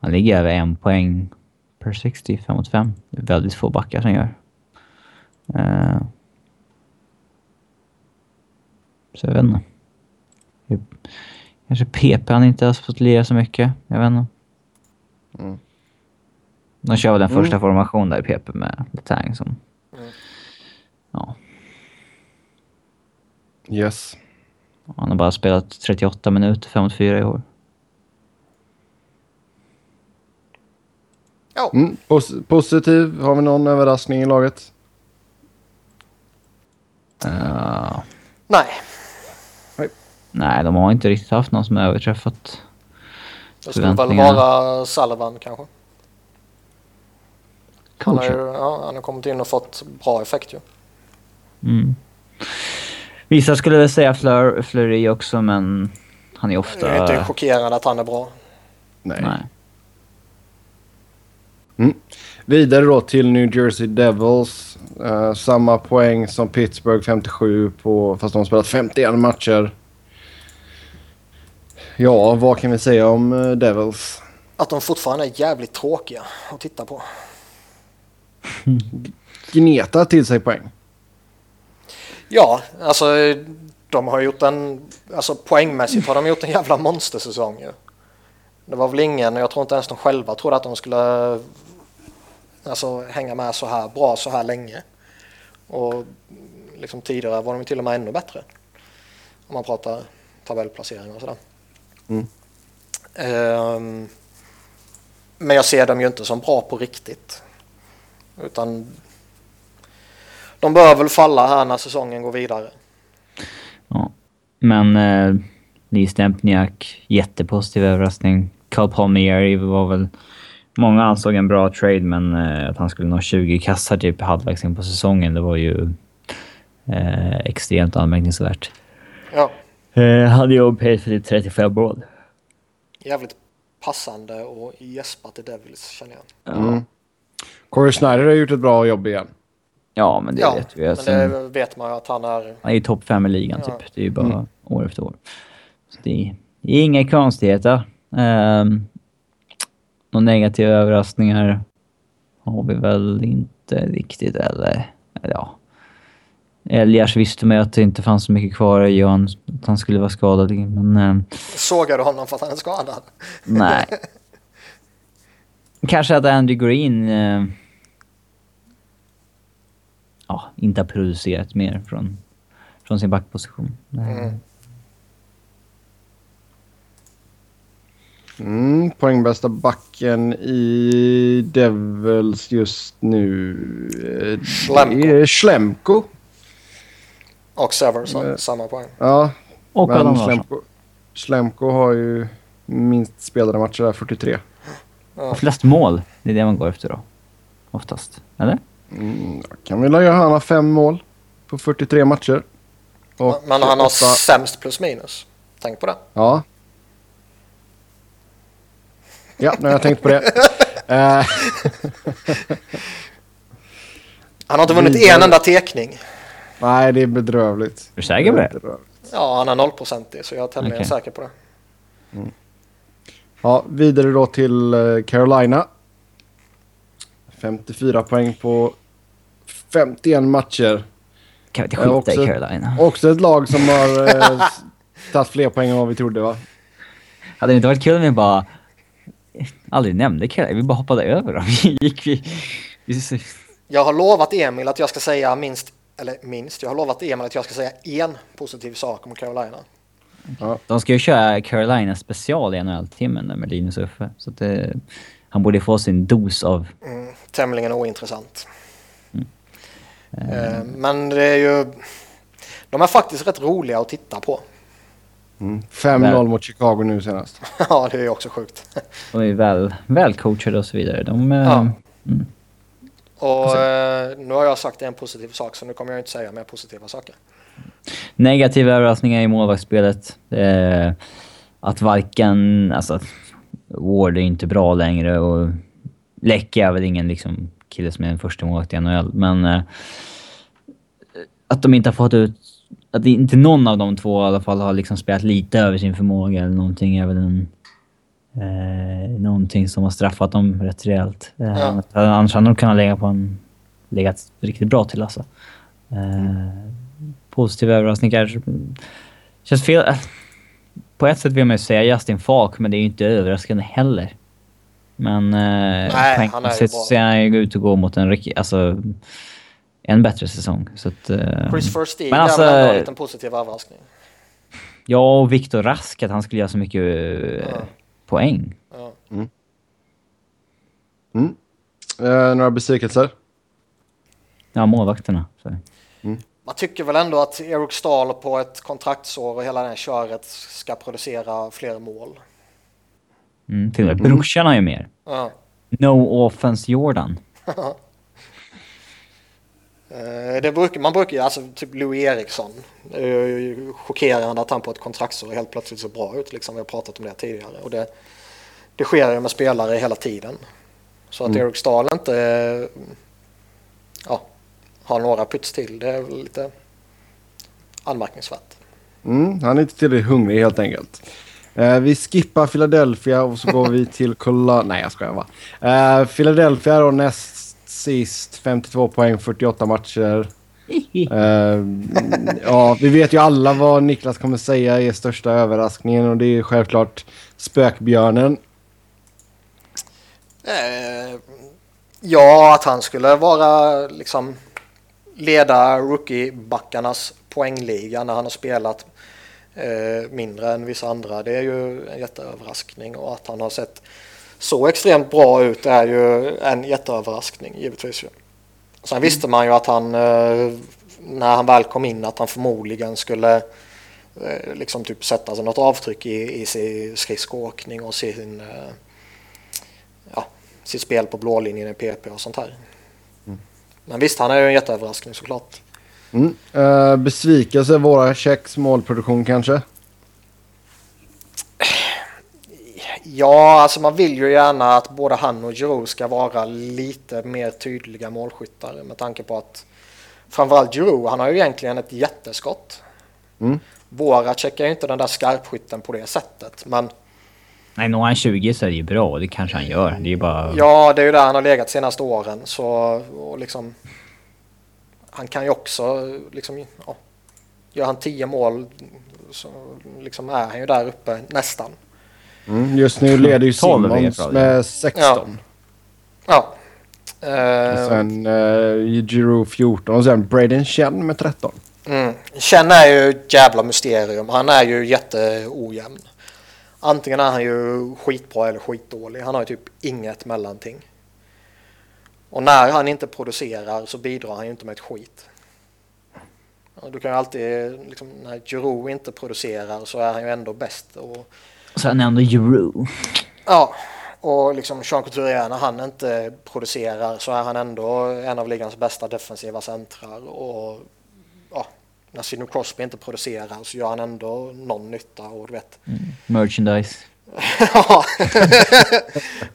[SPEAKER 3] Han ligger över en poäng per 60, 5 mot 5. Det är väldigt få backar som gör. Eh, så jag vet inte. Kanske PP han inte har fått lira så mycket. Jag vet inte.
[SPEAKER 1] Mm.
[SPEAKER 3] De kör väl den
[SPEAKER 1] Mm.
[SPEAKER 3] första formationen där i PP med Letang som... Ja,
[SPEAKER 1] Yes.
[SPEAKER 3] han har bara spelat 38 minuter, 5 mot 4 i år.
[SPEAKER 2] Ja,
[SPEAKER 1] Mm. Pos- positiv. Har vi någon överraskning i laget?
[SPEAKER 3] Uh,
[SPEAKER 2] nej.
[SPEAKER 3] nej, de har inte riktigt haft någon som har överträffat
[SPEAKER 2] Det skulle väl vara Sullivan kanske. Han har, ju, ja, han har kommit in och fått bra effekt ju.
[SPEAKER 3] Mm. Vissa skulle väl säga Fleur, Fleury också, men han är ofta...
[SPEAKER 2] Det är inte chockerande att han är bra.
[SPEAKER 1] Nej.
[SPEAKER 3] Nej.
[SPEAKER 1] Mm. Vidare då till New Jersey Devils. Eh, samma poäng som Pittsburgh 57 på, fast de har spelat 51 matcher. Ja, vad kan vi säga om eh, Devils?
[SPEAKER 2] Att de fortfarande är jävligt tråkiga att titta på.
[SPEAKER 1] Gneta till sig poäng.
[SPEAKER 2] Ja, alltså de har gjort en... Alltså poängmässigt har de gjort en jävla monstersäsong ju. Det var väl ingen, och jag tror inte ens de själva trodde att de skulle alltså, hänga med så här bra så här länge. Och liksom tidigare var de till och med ännu bättre. Om man pratar tabellplacering och sådär.
[SPEAKER 1] Mm.
[SPEAKER 2] Ehm, men jag ser dem ju inte som bra på riktigt. Utan de bör väl falla här när säsongen går vidare.
[SPEAKER 3] Ja. Men eh, Lee Stempniak, jättepositiv överraskning. Carl Palmieri var väl... Många ansåg en bra trade, men eh, att han skulle nå 20 kassar typ halvvägs in på säsongen, det var ju Eh, extremt anmärkningsvärt.
[SPEAKER 2] Ja,
[SPEAKER 3] Eh, hade jag pace för typ 35 mål.
[SPEAKER 2] jävligt passande och gäspa till Devils känner jag.
[SPEAKER 1] Mm. Corey Schneider har gjort ett bra jobb igen.
[SPEAKER 3] Ja, men det
[SPEAKER 2] Ja,
[SPEAKER 3] vet vi.
[SPEAKER 2] men det vet man ju att han är...
[SPEAKER 3] Han är ju topp fem i ligan
[SPEAKER 2] Ja.
[SPEAKER 3] typ. Det är ju bara
[SPEAKER 1] Mm.
[SPEAKER 3] år efter år. Så det, är, det är inga konstigheter. Um, några negativa överraskningar har vi väl inte riktigt eller... eller ja. Elias visste man ju att det inte fanns så mycket kvar i Johan, att han skulle vara skadad. Men ehm,
[SPEAKER 2] Sågar du honom för att han är skadad?
[SPEAKER 3] nej. Kanske att Andy Green eh, ja, inte har producerat mer från, från sin backposition.
[SPEAKER 2] Mm.
[SPEAKER 1] Mm, poängbästa backen i Devils just nu. eh,
[SPEAKER 2] Schlemko.
[SPEAKER 1] Det är Schlemko.
[SPEAKER 2] Och Severson,
[SPEAKER 1] Mm.
[SPEAKER 2] samma poäng.
[SPEAKER 1] Ja,
[SPEAKER 3] Och Adam
[SPEAKER 1] men
[SPEAKER 3] Larsson.
[SPEAKER 1] Schlemko, Schlemko har ju minst spelade matcher där, 43.
[SPEAKER 2] Ja.
[SPEAKER 3] Flest mål, det är det man går efter då. Oftast. Eller?
[SPEAKER 1] Mm, då kan vi lägga han har fem mål på 43 matcher. Och
[SPEAKER 2] Men han har
[SPEAKER 1] åtta-
[SPEAKER 2] sämst plus minus. Tänk på det.
[SPEAKER 1] Ja. Ja, nu har jag tänkt på det. Eh,
[SPEAKER 2] Han har inte vunnit en enda tekning.
[SPEAKER 1] nej, det är bedrövligt.
[SPEAKER 3] Är du säker på det?
[SPEAKER 2] Ja, han har nollprocentig så jag är tämligen
[SPEAKER 3] Okej.
[SPEAKER 2] säker på det.
[SPEAKER 1] Ja, vidare då till eh, Carolina. 54 poäng på 51 matcher.
[SPEAKER 3] Kan vi inte
[SPEAKER 1] Ja,
[SPEAKER 3] skita
[SPEAKER 1] också-
[SPEAKER 3] i Carolina?
[SPEAKER 1] Också ett lag som har eh, tagit fler poäng än vad vi trodde va?
[SPEAKER 3] Hade det inte varit kul om vi bara aldrig nämnde Carolina? Vi bara hoppade över dem. Vi gick vi... vi
[SPEAKER 2] Jag har lovat Emil att jag ska säga minst, eller minst, jag har lovat Emil att jag ska säga en positiv sak om Carolina.
[SPEAKER 3] de ska ju köra Carolina special i NHL-timmen med Linus Uffe. Så att det, han borde få sin dos av...
[SPEAKER 2] Mm, tämligen ointressant. Eh, Men det är ju... De är faktiskt rätt roliga att titta på.
[SPEAKER 1] Mm. 5-0 mot Chicago nu senast.
[SPEAKER 2] ja, det är ju också sjukt.
[SPEAKER 3] De är väl, välcoachade och så vidare. De... eh,
[SPEAKER 2] Ja.
[SPEAKER 3] Mm.
[SPEAKER 2] Och eh, nu har jag sagt en positiv sak så nu kommer jag inte säga mer positiva saker.
[SPEAKER 3] Negativa överraskningar i målvaktsspelet. Eh, att varken... Alltså, Ward är inte bra längre och Läcke är väl ingen liksom, kille som är en första målvakt i NHL, men... Eh, att de inte har fått ut... Att inte någon av de två i alla fall har liksom spelat lite över sin förmåga eller någonting är väl en... Eh, någonting som har straffat dem rätt rejält. Eh,
[SPEAKER 2] Ja.
[SPEAKER 3] Annars hade de kunnat lägga på en... Legat riktigt bra till alltså. Eh, positiv överraskning kanske. Känns fel. På ett sätt vill man ju säga Justin Falk, men det är ju inte överraskande heller. Men eh,
[SPEAKER 2] han är ju bra.
[SPEAKER 3] ser han ju ut att gå mot en, rik- alltså, en bättre säsong. Så att, eh,
[SPEAKER 2] Chris First
[SPEAKER 3] Men alltså-
[SPEAKER 2] är väl ändå en positiv överraskning.
[SPEAKER 3] Ja, och Viktor Rask, att han skulle göra så mycket eh,
[SPEAKER 2] Ja.
[SPEAKER 3] poäng.
[SPEAKER 2] Ja.
[SPEAKER 1] Mm. Eh, några besvikelser?
[SPEAKER 3] Ja, målvakterna. Så.
[SPEAKER 2] Man tycker väl ändå att Eric Stahl på ett kontraktsår och hela det här köret ska producera fler mål.
[SPEAKER 3] Mm, till och med brorsan har ju mer.
[SPEAKER 2] Ja.
[SPEAKER 3] No offense Jordan.
[SPEAKER 2] Eh, Det brukar, man brukar ju, alltså typ Louis Eriksson. Det är ju chockerande att han på ett kontraktsår helt plötsligt ser bra ut. Liksom. Vi har pratat om det tidigare. Och det, det sker ju med spelare hela tiden. Så att Eric Stahl inte ja, har några pyts till, det är väl lite anmärkningsvärt.
[SPEAKER 1] Mm, han är inte tillräckligt hungrig helt enkelt. Eh, vi skippar Philadelphia och så går vi till Columbus. Nej, jag skojar bara. Eh, Philadelphia då näst sist. 52 poäng, 48 matcher. Eh, ja, vi vet ju alla vad Niklas kommer säga är största överraskningen och det är självklart spökbjörnen.
[SPEAKER 2] Eh, ja, att han skulle vara liksom leda rookie-backarnas poängliga när han har spelat eh, mindre än vissa andra. Det är ju en jätteöverraskning och att han har sett så extremt bra ut är ju en jätteöverraskning givetvis. Sen visste man ju att han eh, när han väl kom in att han förmodligen skulle eh, liksom typ sätta sig något avtryck i, i sin skridskoåkning och sin eh, ja, sitt spel på blålinjen i PP och sånt här. Men visst, han är ju en jätteöverraskning såklart.
[SPEAKER 1] Mm. Uh, besvikelse, våra Tjecks målproduktion kanske?
[SPEAKER 2] Ja, alltså man vill ju gärna att både han och Giroud ska vara lite mer tydliga målskyttar med tanke på att framförallt Giroud, han har ju egentligen ett jätteskott.
[SPEAKER 1] Mm.
[SPEAKER 2] Voracek är ju inte den där skarpskytten på det sättet, men...
[SPEAKER 3] Nej, når han 20 så är det ju bra. Det kanske han gör. Det är ju bara...
[SPEAKER 2] Ja, det är ju där han har legat senaste åren. Så och liksom... Han kan ju också liksom... Ja, gör han 10 mål så liksom är han ju där uppe nästan.
[SPEAKER 1] Mm, just nu leder ju
[SPEAKER 3] 12 är
[SPEAKER 1] Simons med 16.
[SPEAKER 2] Ja.
[SPEAKER 1] Och
[SPEAKER 2] Eh,
[SPEAKER 1] sen uh, Giroud 14 och sen Braden Chen med 13.
[SPEAKER 2] Mm. Chen är ju ett jävla mysterium. Han är ju jätteojämn. Antingen är han ju skitbra eller skitdålig. Han har ju typ inget mellanting. Och när han inte producerar så bidrar han ju inte med ett skit. Du kan ju alltid, liksom, när Giroud inte producerar så är han ju ändå bäst. Och,
[SPEAKER 3] Så han är ändå Euro.
[SPEAKER 2] ja, och liksom Jean Couturier när han inte producerar så är han ändå en av ligans bästa defensiva centrar. Och när Sidney Crosby inte producerar så gör han ändå någon nytta. Och du vet.
[SPEAKER 3] Merchandise.
[SPEAKER 2] Ja.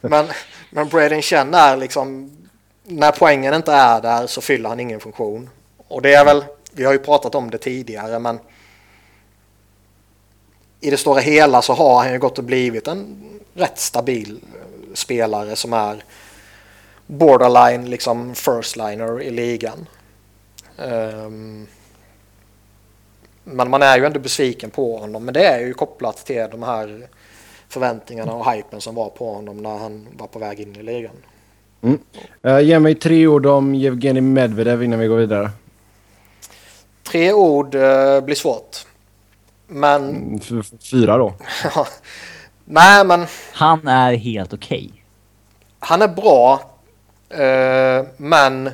[SPEAKER 2] men, men Braden Chen är liksom, när poängen inte är där så fyller han ingen funktion. Och det är väl, vi har ju pratat om det tidigare men i det stora hela så har han ju gått och blivit en rätt stabil spelare som är borderline liksom first liner i ligan. Ehm, men man är ju ändå besviken på honom. Men det är ju kopplat till de här förväntningarna och hypen som var på honom när han var på väg in i ligan.
[SPEAKER 1] Uh, ge mig tre ord om Evgenij Medvedev innan vi går vidare.
[SPEAKER 2] Tre ord eh, blir svårt. Men,
[SPEAKER 1] Mm, fyra då.
[SPEAKER 2] nej men
[SPEAKER 3] Han är helt okej.
[SPEAKER 2] han är bra. Eh, men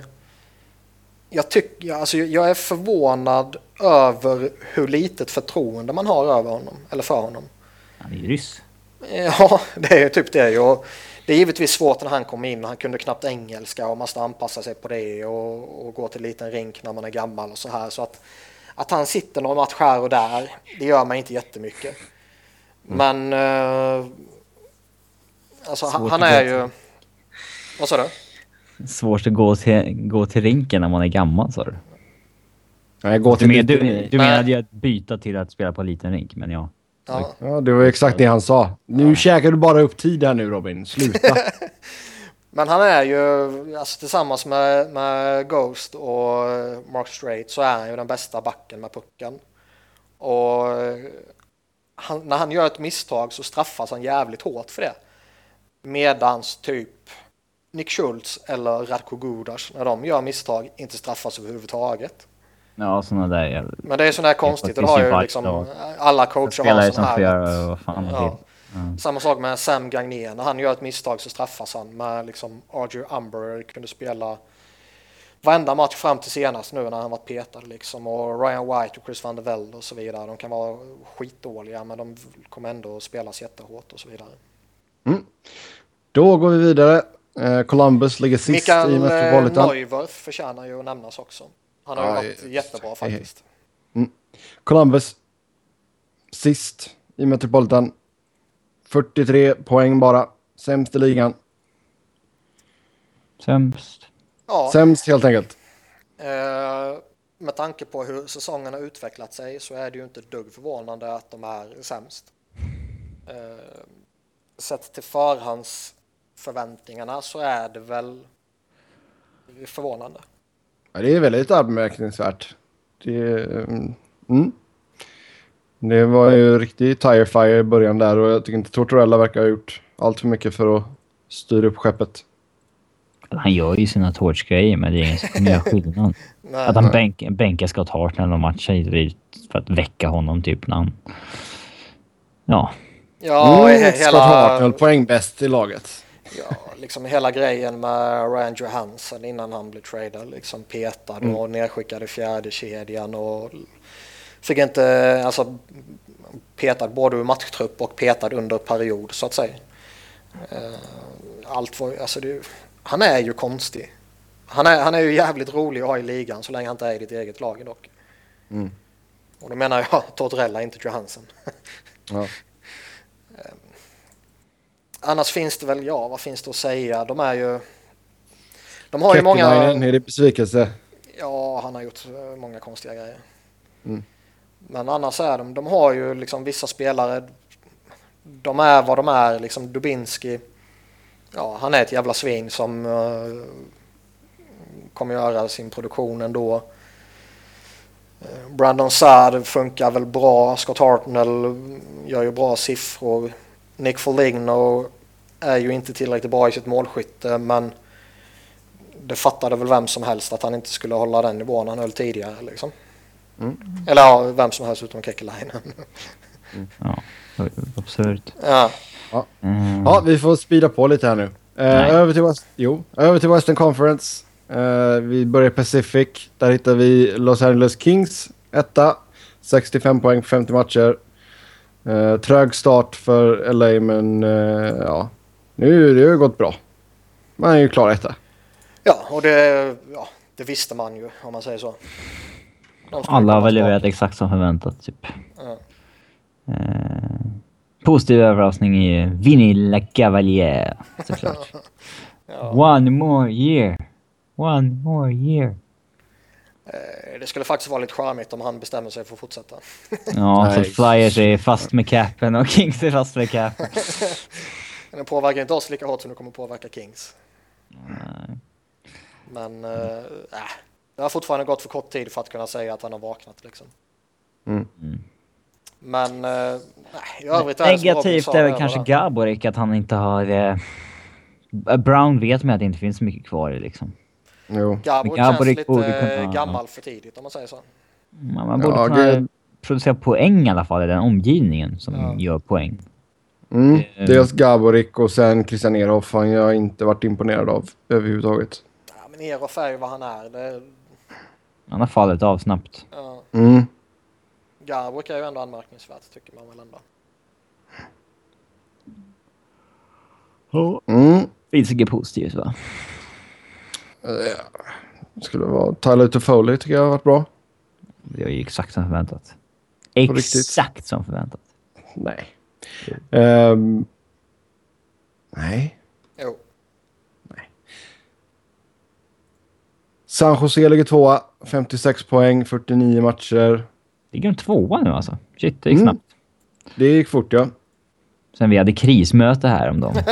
[SPEAKER 2] jag tycker, alltså jag är förvånad över hur litet förtroende man har över honom, eller för honom.
[SPEAKER 3] Han är ju ryss.
[SPEAKER 2] Ja, det är ju typ det. Och det är givetvis svårt när han kom in. Han kunde knappt engelska och måste anpassa sig på det och, och gå till liten rink när man är gammal och så här. Så att, att han sitter någon match här och där, det gör mig inte jättemycket. Men eh, alltså, han, han är ju... Vad sa du?
[SPEAKER 3] Svårt att gå till, gå till rinken när man är gammal sa du.
[SPEAKER 1] Nej, gå
[SPEAKER 3] Du,
[SPEAKER 1] till
[SPEAKER 3] men, du,
[SPEAKER 1] lite-
[SPEAKER 3] du
[SPEAKER 2] Nej.
[SPEAKER 3] menade ju att byta till att spela på liten rink, men ja.
[SPEAKER 2] Ja.
[SPEAKER 1] Ja, det var exakt det han sa. Nu käkar du bara upp tid här nu Robin. Sluta.
[SPEAKER 2] Men han är ju, alltså tillsammans med, med Ghost och Mark Strait så är han ju den bästa backen med pucken. Och han, när han gör ett misstag så straffas han jävligt hårt för det. Medans typ Nick Schultz eller Radko Gudas när de gör misstag inte straffas överhuvudtaget.
[SPEAKER 3] Ja, såna där jävla
[SPEAKER 2] Men det är sådär konstigt och det har
[SPEAKER 3] ju
[SPEAKER 2] ju liksom alla coacher har
[SPEAKER 3] spelare som
[SPEAKER 2] sådana här.
[SPEAKER 3] göra vad fan
[SPEAKER 2] Ja.
[SPEAKER 3] Ja.
[SPEAKER 2] Samma sak med Sam Gagné. När han gör ett misstag så straffas han med liksom Arger Umber kunde spela varenda match fram till senast nu när han varit petad liksom och Ryan White och Chris van der Velde och så vidare. De kan vara skitdåliga men de kommer ändå att spelas jättehårt och så vidare.
[SPEAKER 1] Då går vi vidare. Eh, Columbus ligger sist
[SPEAKER 2] Mikael
[SPEAKER 1] i
[SPEAKER 2] eh,
[SPEAKER 1] Metropolitan.
[SPEAKER 2] Neuwerf förtjänar ju att nämnas också. Han har ju
[SPEAKER 1] Ja,
[SPEAKER 2] varit jättebra faktiskt.
[SPEAKER 1] Columbus sist i Metropolitan. 43 poäng bara. Sämst i ligan.
[SPEAKER 3] Sämst.
[SPEAKER 2] Ja,
[SPEAKER 1] Sämst helt enkelt.
[SPEAKER 2] eh, med tanke på hur säsongen har utvecklat sig så är det ju inte dugg förvånande att de är sämst. Eh, sett till förhandsförväntningarna så är det väl förvånande.
[SPEAKER 1] Ja, det är väldigt anmärkningsvärt. Det, mm, mm. det var ju riktig tire fire i början där och jag tycker inte Tortorella verkar ha gjort allt för mycket för att styra upp skeppet.
[SPEAKER 3] Han gör ju sina torchgrejer, men det är ingen som kommer göra skillnad.
[SPEAKER 2] Nej,
[SPEAKER 3] Att han bänk, bänkar Scott Hart när de matchar hit och dit för att väcka honom typ när han... Ja.
[SPEAKER 2] ja,
[SPEAKER 1] mm,
[SPEAKER 2] he-
[SPEAKER 1] Scott Hart höll
[SPEAKER 2] hela,
[SPEAKER 1] poäng bäst i laget.
[SPEAKER 2] Ja, liksom hela grejen med Ryan Johansson innan han blev tradad, liksom petad
[SPEAKER 1] Mm.
[SPEAKER 2] och nedskickad i fjärde kedjan och fick inte, alltså petad både ur matchtrupp och petad under period så att säga. Eh, Allt var, alltså det, han är ju konstig. Han är, han är ju jävligt rolig att ha i ligan så länge han inte är i ditt eget lag dock.
[SPEAKER 1] Mm.
[SPEAKER 2] Och då menar jag Tortorella, inte Johansen.
[SPEAKER 1] Ja.
[SPEAKER 2] Annars finns det väl, ja vad finns det att säga? De är ju... De har ju många...
[SPEAKER 1] Är det besvikelse?
[SPEAKER 2] Ja, han har gjort eh, många konstiga grejer.
[SPEAKER 1] Mm.
[SPEAKER 2] Men annars är de, de har ju liksom vissa spelare, de är vad de är, liksom Dubinski, ja han är ett jävla svin som uh, kommer göra sin produktion ändå. Uh, Brandon Saad funkar väl bra, Scott Hartnell gör ju bra siffror. Nick Foligno är ju inte tillräckligt bra i sitt målskytte men det fattade väl vem som helst att han inte skulle hålla den nivån han höll tidigare. Liksom.
[SPEAKER 1] Mm.
[SPEAKER 2] Eller ja, vem som helst utom Kekalainen.
[SPEAKER 3] Ja, absurt.
[SPEAKER 2] ja.
[SPEAKER 3] Mm.
[SPEAKER 1] Ja, vi får speeda på lite här nu. Eh, över, till West, jo, över till Western Conference. Eh, vi börjar Pacific. Där hittar vi Los Angeles Kings, etta. 65 poäng på 50 matcher. Eh, trög start för LA, men eh, ja. Nu det har ju gått bra. Man är ju klar etta.
[SPEAKER 2] ja, och det, ja, det visste man ju om man säger så.
[SPEAKER 3] Alla har väl levererat exakt som förväntat, typ.
[SPEAKER 2] Ja.
[SPEAKER 3] Eh, positiv överraskning i Vinny Lacavalier, såklart.
[SPEAKER 2] Ja.
[SPEAKER 3] One more year. One more year.
[SPEAKER 2] Eh, Det skulle faktiskt vara lite charmigt om han bestämmer sig för att fortsätta.
[SPEAKER 3] Ja, så
[SPEAKER 1] Nej.
[SPEAKER 3] Flyers är fast med capen och Kings är fast med capen.
[SPEAKER 2] Men det påverkar inte oss lika hårt som det kommer påverka Kings.
[SPEAKER 3] Nej.
[SPEAKER 2] Men äh, det har fortfarande gått för kort tid för att kunna säga att han har vaknat. Liksom.
[SPEAKER 1] Mm.
[SPEAKER 2] Men äh, nej, i övrigt är det
[SPEAKER 3] Negativt är väl kanske? Gaborik att han inte har... Eh, Brown vet med att det inte finns så mycket kvar liksom.
[SPEAKER 1] Jo.
[SPEAKER 2] Gabor
[SPEAKER 3] Gaborik
[SPEAKER 2] känns
[SPEAKER 3] borde
[SPEAKER 2] lite
[SPEAKER 3] kunna-
[SPEAKER 2] gammal för tidigt om man säger så.
[SPEAKER 3] Man, man borde
[SPEAKER 1] Ja,
[SPEAKER 3] kunna
[SPEAKER 1] det-
[SPEAKER 3] producera poäng i alla fall i den omgivningen som
[SPEAKER 2] Ja.
[SPEAKER 3] gör poäng.
[SPEAKER 1] Mm.
[SPEAKER 3] Eh.
[SPEAKER 1] Dels Gaborik och sen Christian Ehrhoff. Han jag har inte varit imponerad av överhuvudtaget.
[SPEAKER 2] Ja, men Erof är ju vad han är. Det,
[SPEAKER 3] Han har fallit av snabbt.
[SPEAKER 2] ja.
[SPEAKER 1] Mm.
[SPEAKER 2] Gabrik är ju ändå anmärkningsvärt tycker man väl ändå.
[SPEAKER 1] Mm.
[SPEAKER 3] Finns inget positivt va?
[SPEAKER 1] Eh, skulle vara Tyler Toffoli tycker jag har varit bra.
[SPEAKER 3] Det är ju exakt som förväntat.
[SPEAKER 1] riktigt?
[SPEAKER 3] Exakt som förväntat.
[SPEAKER 1] Nej. Ehm, nej.
[SPEAKER 2] Jo.
[SPEAKER 1] San Jose ligger tvåa. 56 poäng, 49 matcher.
[SPEAKER 3] Ligger de tvåa nu alltså? Shit, det gick
[SPEAKER 1] Mm.
[SPEAKER 3] snabbt.
[SPEAKER 1] Det gick fort ja.
[SPEAKER 3] Sen vi hade krismöte här om dem.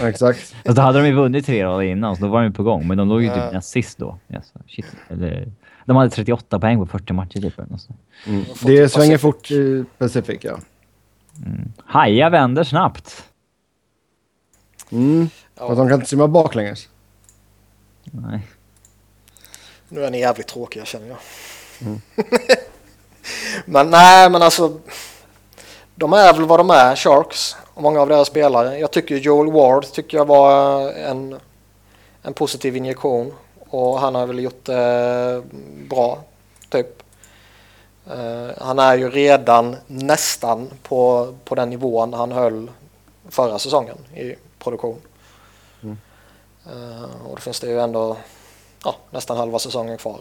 [SPEAKER 1] Exakt.
[SPEAKER 3] Fast då hade de ju vunnit tre rader innan, så då var de ju på gång. Men de låg ju typ näst sist då. Yes, shit. Eller, de hade 38 poäng på 40 matcher typ.
[SPEAKER 1] Mm. Det
[SPEAKER 2] i
[SPEAKER 1] svänger
[SPEAKER 2] Pacific.
[SPEAKER 1] fort i Pacific ja.
[SPEAKER 3] Haja vänder snabbt.
[SPEAKER 1] Mm.
[SPEAKER 2] Ja.
[SPEAKER 1] Fast de kan inte simma baklänges.
[SPEAKER 3] Nej.
[SPEAKER 2] Nu är ni jävligt tråkiga känner jag. men nej, men alltså. De är väl vad de är, Sharks. Och många av deras spelare. Jag tycker Joel Ward tycker jag var en, en positiv injektion. Och han har väl gjort det bra, typ. Eh, han är ju redan nästan på, på den nivån han höll förra säsongen i produktion. Eh, och då finns det ju ändå ja, nästan halva säsongen kvar.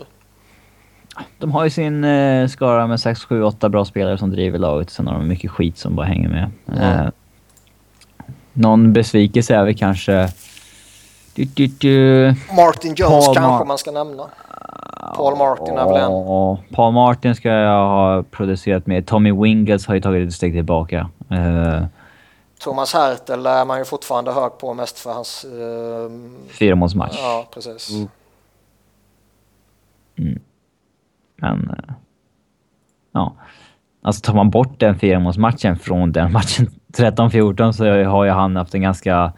[SPEAKER 3] De har ju sin eh, skara med 6, 7, 8 bra spelare som driver laget. Sen har de mycket skit som bara hänger med.
[SPEAKER 2] Ja.
[SPEAKER 3] Eh, någon besvikelse är väl kanske... Du, du, du.
[SPEAKER 2] Martin Jones
[SPEAKER 3] Paul
[SPEAKER 2] kanske
[SPEAKER 3] Mar-
[SPEAKER 2] man ska nämna. Paul Martin är väl en.
[SPEAKER 3] Paul Martin ska jag ha producerat med. Tommy Wingles har ju tagit ett steg tillbaka. Eh,
[SPEAKER 2] Thomas Hertel är man ju fortfarande hög på mest för hans... Uh,
[SPEAKER 3] Fyramålsmatch.
[SPEAKER 2] ja, precis.
[SPEAKER 1] Mm.
[SPEAKER 3] Men... eh, ja. Alltså tar man bort den fyramålsmatchen från den matchen 13-14 så har ju han haft en ganska...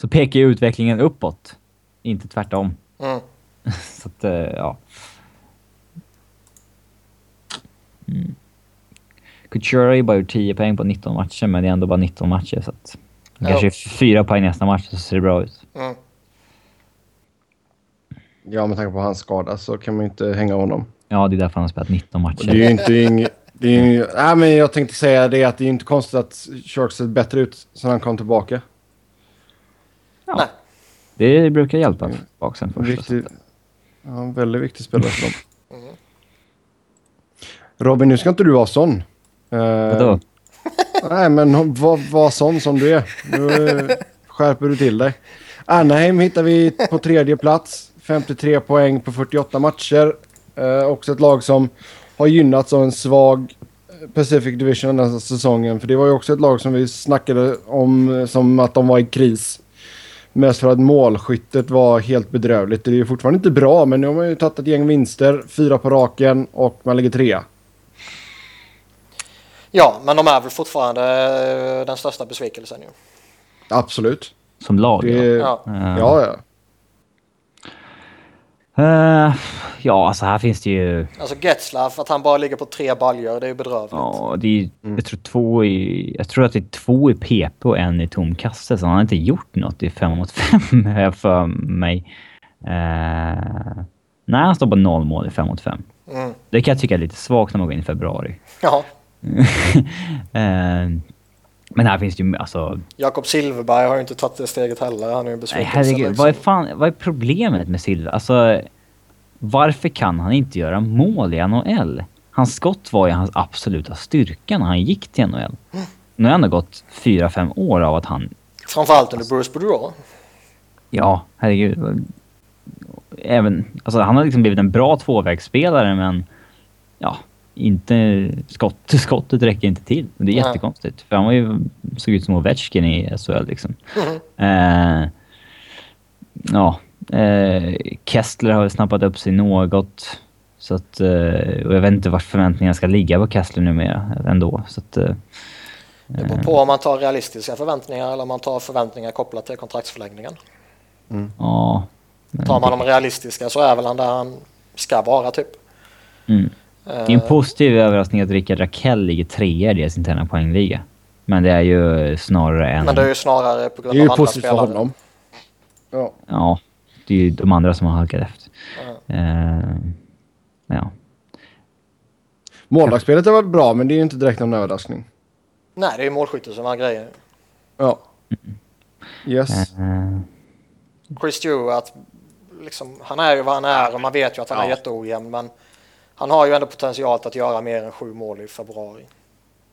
[SPEAKER 3] Så pekar ju utvecklingen uppåt. Inte tvärtom.
[SPEAKER 2] Mm.
[SPEAKER 3] Så att, eh, ja. Mm. Couture har ju bara gjort 10 poäng på 19 matcher, men det är ändå bara 19 matcher. Så att
[SPEAKER 2] Ja.
[SPEAKER 3] kanske fyra poäng nästa match så ser det bra ut.
[SPEAKER 2] Mm.
[SPEAKER 1] Ja, med tanke på hans skada så kan man ju inte hänga honom.
[SPEAKER 3] Ja, det är därför han har spelat 19
[SPEAKER 1] Och
[SPEAKER 3] matcher.
[SPEAKER 1] det är ju inte... Det är ju, nej, men jag tänkte säga det att det är inte konstigt att Sharks ser bättre ut sen han kom tillbaka.
[SPEAKER 3] Ja.
[SPEAKER 2] Nej.
[SPEAKER 3] Det brukar hjälpa bak sen först.
[SPEAKER 1] Viktig, ja, en väldigt viktig spelare för dem. Robin, nu ska inte du vara sån. Eh,
[SPEAKER 3] Vadå?
[SPEAKER 1] Nej, men var, var sån som du är. Nu skärper du till dig. Anaheim hittar vi på tredje plats. 53 poäng på 48 matcher. Eh, också ett lag som har gynnats av en svag Pacific Division den här säsongen. För det var ju också ett lag som vi snackade om eh, som att de var i kris. Mest för att målskyttet var helt bedrövligt. Det är ju fortfarande inte bra, men nu har man ju tagit ett gäng vinster. Fyra på raken och man ligger trea.
[SPEAKER 2] Ja, men de är väl fortfarande eh, den största besvikelsen ju.
[SPEAKER 1] Absolut.
[SPEAKER 3] Som lag?
[SPEAKER 1] Det,
[SPEAKER 3] ja.
[SPEAKER 1] ja.
[SPEAKER 3] Eh,
[SPEAKER 1] ja, ja.
[SPEAKER 3] eh, ja, alltså här finns det ju...
[SPEAKER 2] Alltså Getzlaff, att han bara ligger på tre baljor, det är ju bedrövligt.
[SPEAKER 3] Ja, det är, jag, tror två i, jag tror att det är två i PP och en i tom kasse, så han har inte gjort något i fem mot fem, har jag för mig. Eh, nej, han står på noll mål i fem mot fem.
[SPEAKER 2] Mm.
[SPEAKER 3] Det kan jag tycka är lite svagt när man går in i februari.
[SPEAKER 2] Ja.
[SPEAKER 3] eh, men här finns det ju, alltså...
[SPEAKER 2] Jakob Silverberg har ju inte tagit det steget heller. Han är ju
[SPEAKER 3] Nej,
[SPEAKER 2] besviken.
[SPEAKER 3] herregud. Vad är, fan, vad är problemet med Silva? Alltså, varför kan han inte göra mål i NHL? Hans skott var ju hans absoluta styrka när han gick till NHL. Nu har det ändå gått fyra fem år av att han...
[SPEAKER 2] Framförallt under Bruce Boudreau.
[SPEAKER 3] Ja, herregud. Även, alltså, han har liksom blivit en bra tvåvägsspelare, men... Ja, inte... Skott, skottet räcker inte till. Det är
[SPEAKER 2] Nej.
[SPEAKER 3] jättekonstigt. För han var ju, såg ut som Ovechkin i SHL liksom.
[SPEAKER 2] Mhm.
[SPEAKER 3] Eh, ja, eh, Kessler har snappat upp sig något. Så att, eh, och jag vet inte vart förväntningarna ska ligga på Kessler numera ändå. Så att, eh,
[SPEAKER 2] Det beror på om man tar realistiska förväntningar eller om man tar förväntningar kopplat till kontraktsförlängningen.
[SPEAKER 3] ja.
[SPEAKER 2] Tar man de realistiska så är väl han där han ska vara typ.
[SPEAKER 3] Mm. Det är en positiv överraskning att Rickard Rakell ligger trea i deras interna poängliga. Men det är ju snarare en...
[SPEAKER 2] Men det är ju snarare på
[SPEAKER 1] Det
[SPEAKER 2] grund
[SPEAKER 1] är ju
[SPEAKER 2] av andra
[SPEAKER 1] positivt för
[SPEAKER 2] spelare.
[SPEAKER 1] honom. Ja.
[SPEAKER 3] Ja, det är ju de andra som har halkat efter.
[SPEAKER 2] Ja.
[SPEAKER 3] Eh, ja.
[SPEAKER 1] Målvaktsspelet har varit bra, men det är ju inte direkt någon överraskning.
[SPEAKER 2] Nej, det är ju målskytte som är grejen.
[SPEAKER 1] Ja. Yes.
[SPEAKER 3] Eh,
[SPEAKER 2] Chris Stewart, liksom, han är ju vad han är och man vet ju att han är
[SPEAKER 1] Ja.
[SPEAKER 2] jätteojämn. Men han har ju ändå potential att göra mer än sju mål i februari.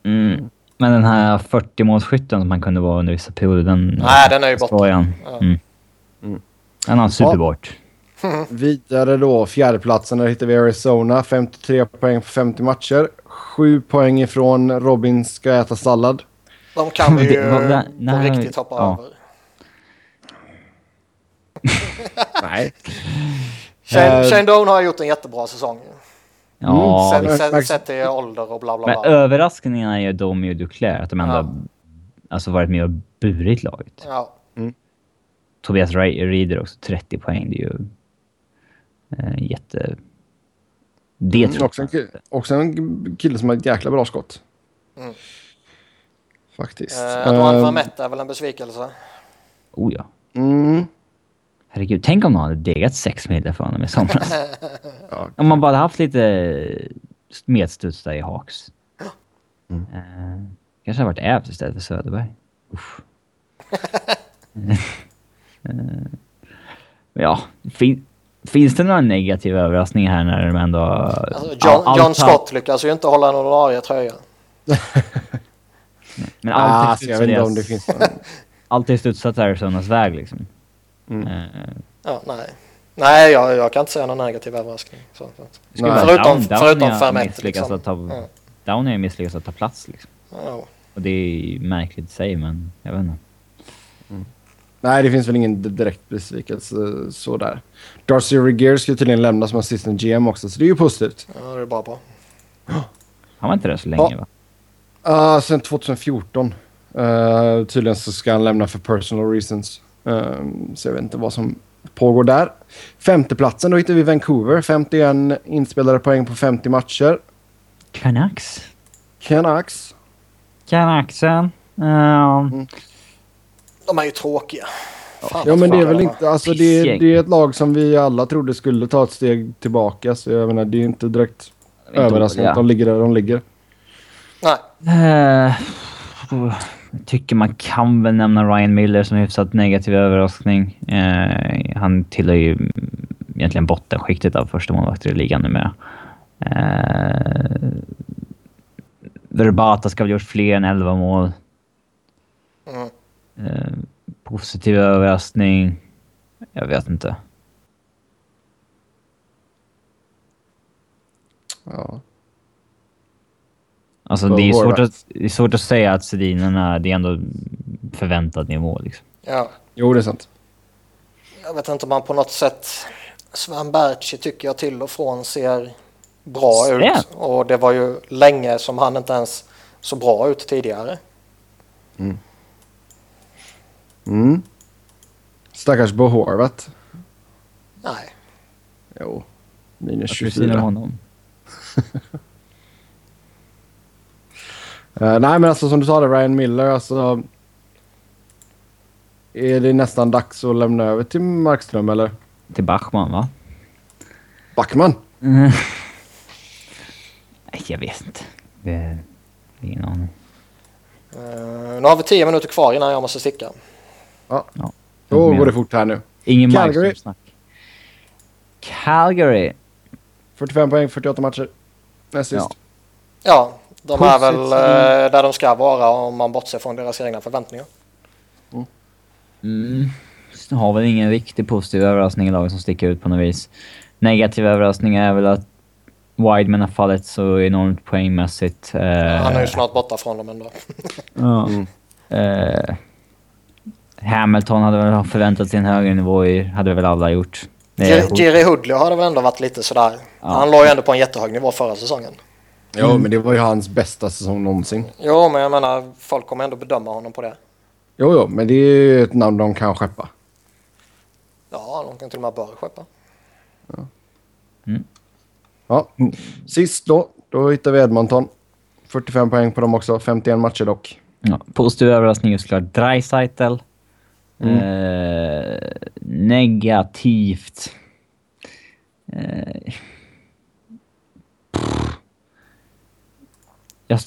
[SPEAKER 3] Mm. Men den här 40-målsskytten som han kunde vara under vissa perioder, den...
[SPEAKER 2] Nej, den är ju borta. Ja.
[SPEAKER 3] Mm.
[SPEAKER 1] Mm.
[SPEAKER 3] Den har superbort.
[SPEAKER 1] Vidare då, fjärdeplatsen, där hittar vi Arizona. 53 poäng på 50 matcher. 7 poäng ifrån Robin ska äta sallad.
[SPEAKER 2] De kan vi
[SPEAKER 3] Det-
[SPEAKER 2] ju
[SPEAKER 3] vad-
[SPEAKER 2] på riktigt hoppa
[SPEAKER 3] ja.
[SPEAKER 2] över.
[SPEAKER 1] Nej.
[SPEAKER 2] Shane,
[SPEAKER 1] Eh,
[SPEAKER 2] Shane Doan har gjort en jättebra säsong.
[SPEAKER 3] Ja,
[SPEAKER 2] Sen,
[SPEAKER 1] visst.
[SPEAKER 2] sett till ålder och bla bla
[SPEAKER 3] men
[SPEAKER 2] bla.
[SPEAKER 3] överraskningen är ju Domi och Duclair, att de ändå
[SPEAKER 2] Ja.
[SPEAKER 3] har alltså varit med och burit laget.
[SPEAKER 2] Ja.
[SPEAKER 3] Tobias Re- Reeder också, 30 poäng. Det är ju eh, jätte... Det
[SPEAKER 1] Mm,
[SPEAKER 3] tror jag
[SPEAKER 1] också, en kille, också en kille som har ett jäkla bra skott.
[SPEAKER 2] Mm.
[SPEAKER 1] Faktiskt.
[SPEAKER 2] Eh, Advan
[SPEAKER 1] Eh,
[SPEAKER 2] Vermette är väl en besvikelse.
[SPEAKER 3] Oh ja.
[SPEAKER 1] mm,
[SPEAKER 3] Herregud, tänk om någon hade degat sex medel för honom i somras.
[SPEAKER 1] ja.
[SPEAKER 3] om man bara haft lite medstuds där i Hawks.
[SPEAKER 1] Mm.
[SPEAKER 3] Eh, kanske hade varit Ävs istället för Söderberg. Uff. Eh, ja, fin, finns det några negativa överraskningar här när de ändå...
[SPEAKER 2] Alltså,
[SPEAKER 3] all-
[SPEAKER 2] John,
[SPEAKER 3] allt
[SPEAKER 2] John Scott lyckas ju inte hålla en ordinarie tröja.
[SPEAKER 3] Men
[SPEAKER 1] Ah,
[SPEAKER 3] allt
[SPEAKER 1] alltså, jag vet inte om det finns någon.
[SPEAKER 3] Allt är studsat Arizonas väg liksom.
[SPEAKER 1] Mm.
[SPEAKER 3] Eh,
[SPEAKER 2] Ja, nej. Nej, jag, jag kan inte säga någon negativ överraskning. Så, så. Förutom-
[SPEAKER 3] Down- Down
[SPEAKER 2] förutom Vermette,
[SPEAKER 3] misslyckats
[SPEAKER 2] liksom.
[SPEAKER 3] att ta,
[SPEAKER 2] Ja.
[SPEAKER 3] Down ju misslyckats att ta plats liksom.
[SPEAKER 2] Ja.
[SPEAKER 3] Och det är ju märkligt i sig, men jag vet inte.
[SPEAKER 1] Nej, det finns väl ingen direkt besvikelse sådär. Darcy Regier ska tydligen lämna som assistant GM också, så det är ju positivt.
[SPEAKER 2] ja, det är bara bra.
[SPEAKER 3] Han var inte där så länge
[SPEAKER 1] Ja.
[SPEAKER 3] va?
[SPEAKER 1] Uh, sen 2014. Uh, tydligen så ska han lämna för personal reasons. Um, så jag vet inte vad som pågår där. Femteplatsen, då hittar vi Vancouver. 51 inspelade poäng på 50 matcher.
[SPEAKER 3] Canucks?
[SPEAKER 1] Canucks.
[SPEAKER 3] Canucksen? Ja.
[SPEAKER 2] De är ju tråkiga. Fan,
[SPEAKER 1] Ja men det är väl inte, alltså det det är ett lag som vi alla trodde skulle ta ett steg tillbaka. Så jag menar det är inte direkt
[SPEAKER 3] De är
[SPEAKER 1] överraskande att de ligger där de ligger.
[SPEAKER 2] Nej,
[SPEAKER 3] Jag tycker man kan väl nämna Ryan Miller som hyfsat negativ överraskning. Eh, han tillhör ju egentligen bottenskiktet av första målvakter i ligan numera. Eh, Verbata ska väl gjort fler än 11 mål.
[SPEAKER 2] Mm.
[SPEAKER 3] Eh, positiv överraskning. Jag vet inte.
[SPEAKER 1] Ja.
[SPEAKER 3] Alltså det är, svårt att, det är svårt att säga att Sedinarna, det är ändå förväntad nivå liksom.
[SPEAKER 2] Ja.
[SPEAKER 1] Jo, det är sant.
[SPEAKER 2] Jag vet inte om man på något sätt... Sven Berchi tycker jag till och från ser bra
[SPEAKER 3] Sven?
[SPEAKER 2] ut. Och det var ju länge som han inte ens så bra ut tidigare.
[SPEAKER 1] Mm. Stackars Bo Horvat.
[SPEAKER 2] Nej.
[SPEAKER 1] Jo. Minus
[SPEAKER 3] Vad skulle du säga om
[SPEAKER 1] 24.
[SPEAKER 3] honom?
[SPEAKER 1] Eh, nej, men alltså som du sa det, Ryan Miller, alltså... Är det nästan dags att lämna över till Markström, eller?
[SPEAKER 3] Till Bachmann va?
[SPEAKER 1] Backman?
[SPEAKER 3] Nej, jag vet inte. Det, ingen aning.
[SPEAKER 2] Uh, nu har vi tio minuter kvar innan jag måste sticka.
[SPEAKER 1] Ja.
[SPEAKER 3] Ja.
[SPEAKER 1] Då går det fort här nu.
[SPEAKER 3] Ingen. Markström-snack. Calgary.
[SPEAKER 1] 45 poäng, 48 matcher. Näst sist.
[SPEAKER 3] Ja.
[SPEAKER 2] Ja, de är väl eh, där de ska vara om man bortser från deras egna förväntningar.
[SPEAKER 3] Mm. Så har väl ingen riktig positiv överraskning i laget som sticker ut på något vis. Negativ överraskning är väl att Wideman har fallit så enormt poängmässigt. Eh,
[SPEAKER 2] Han är ju snart borta från dem ändå.
[SPEAKER 3] ja.
[SPEAKER 1] Mm.
[SPEAKER 3] Eh, Hamilton hade väl förväntat sig en högre nivå i, hade väl alla gjort.
[SPEAKER 2] Jerry Hoodley har det väl ändå varit lite sådär.
[SPEAKER 3] Ja.
[SPEAKER 2] Han låg ju ändå på en jättehög nivå förra säsongen.
[SPEAKER 1] Jo, men det var ju hans bästa säsong någonsin.
[SPEAKER 2] Jo, men jag menar, folk kommer ändå bedöma honom på det.
[SPEAKER 1] Jo, jo, men det är ju ett namn de kan skeppa.
[SPEAKER 2] Ja, de kan till och med bör skeppa.
[SPEAKER 1] Ja. Sist då, då hittar vi Edmonton. 45 poäng på dem också, 51 matcher dock.
[SPEAKER 3] Ja, positiv överraskning är såklart Dreisaitl.
[SPEAKER 1] Mm.
[SPEAKER 3] Eh, negativt. Eh, pff. Just-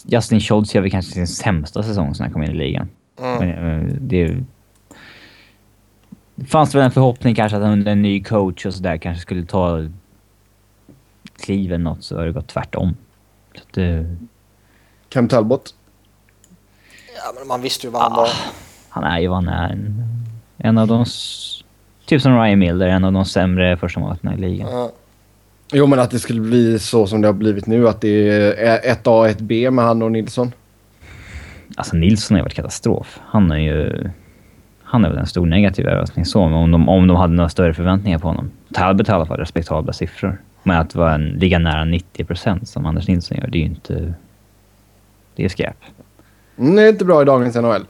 [SPEAKER 3] Justin Schultz gör väl kanske sin sämsta säsong sen han kom in i ligan.
[SPEAKER 2] Mm.
[SPEAKER 3] Men, eh, det, det fanns väl en förhoppning kanske att han under en ny coach och sådär kanske skulle ta kliven något så har det gått tvärtom. Så att det,
[SPEAKER 1] Cam Talbot.
[SPEAKER 2] Ja, men man visste ju vad han var.
[SPEAKER 3] Han är ju vad han är. En, en av de... Typ som Ryan Miller, en av de sämre första målvakterna i ligan.
[SPEAKER 2] Ja.
[SPEAKER 1] Jo, men att det skulle bli så som det har blivit nu. Att det är ett A och ett B med han och Nilsson.
[SPEAKER 3] Alltså Nilsson har ju varit katastrof. Han är ju... Han är väl en stor negativ överraskning så, men om de, om de hade några större förväntningar på honom. Talbot i alla fall respektabla siffror. Men att vara en, ligga nära 90% som Anders Nilsson gör, det är ju inte... Det är skräp.
[SPEAKER 1] Mm, det är inte bra i dagens NHL.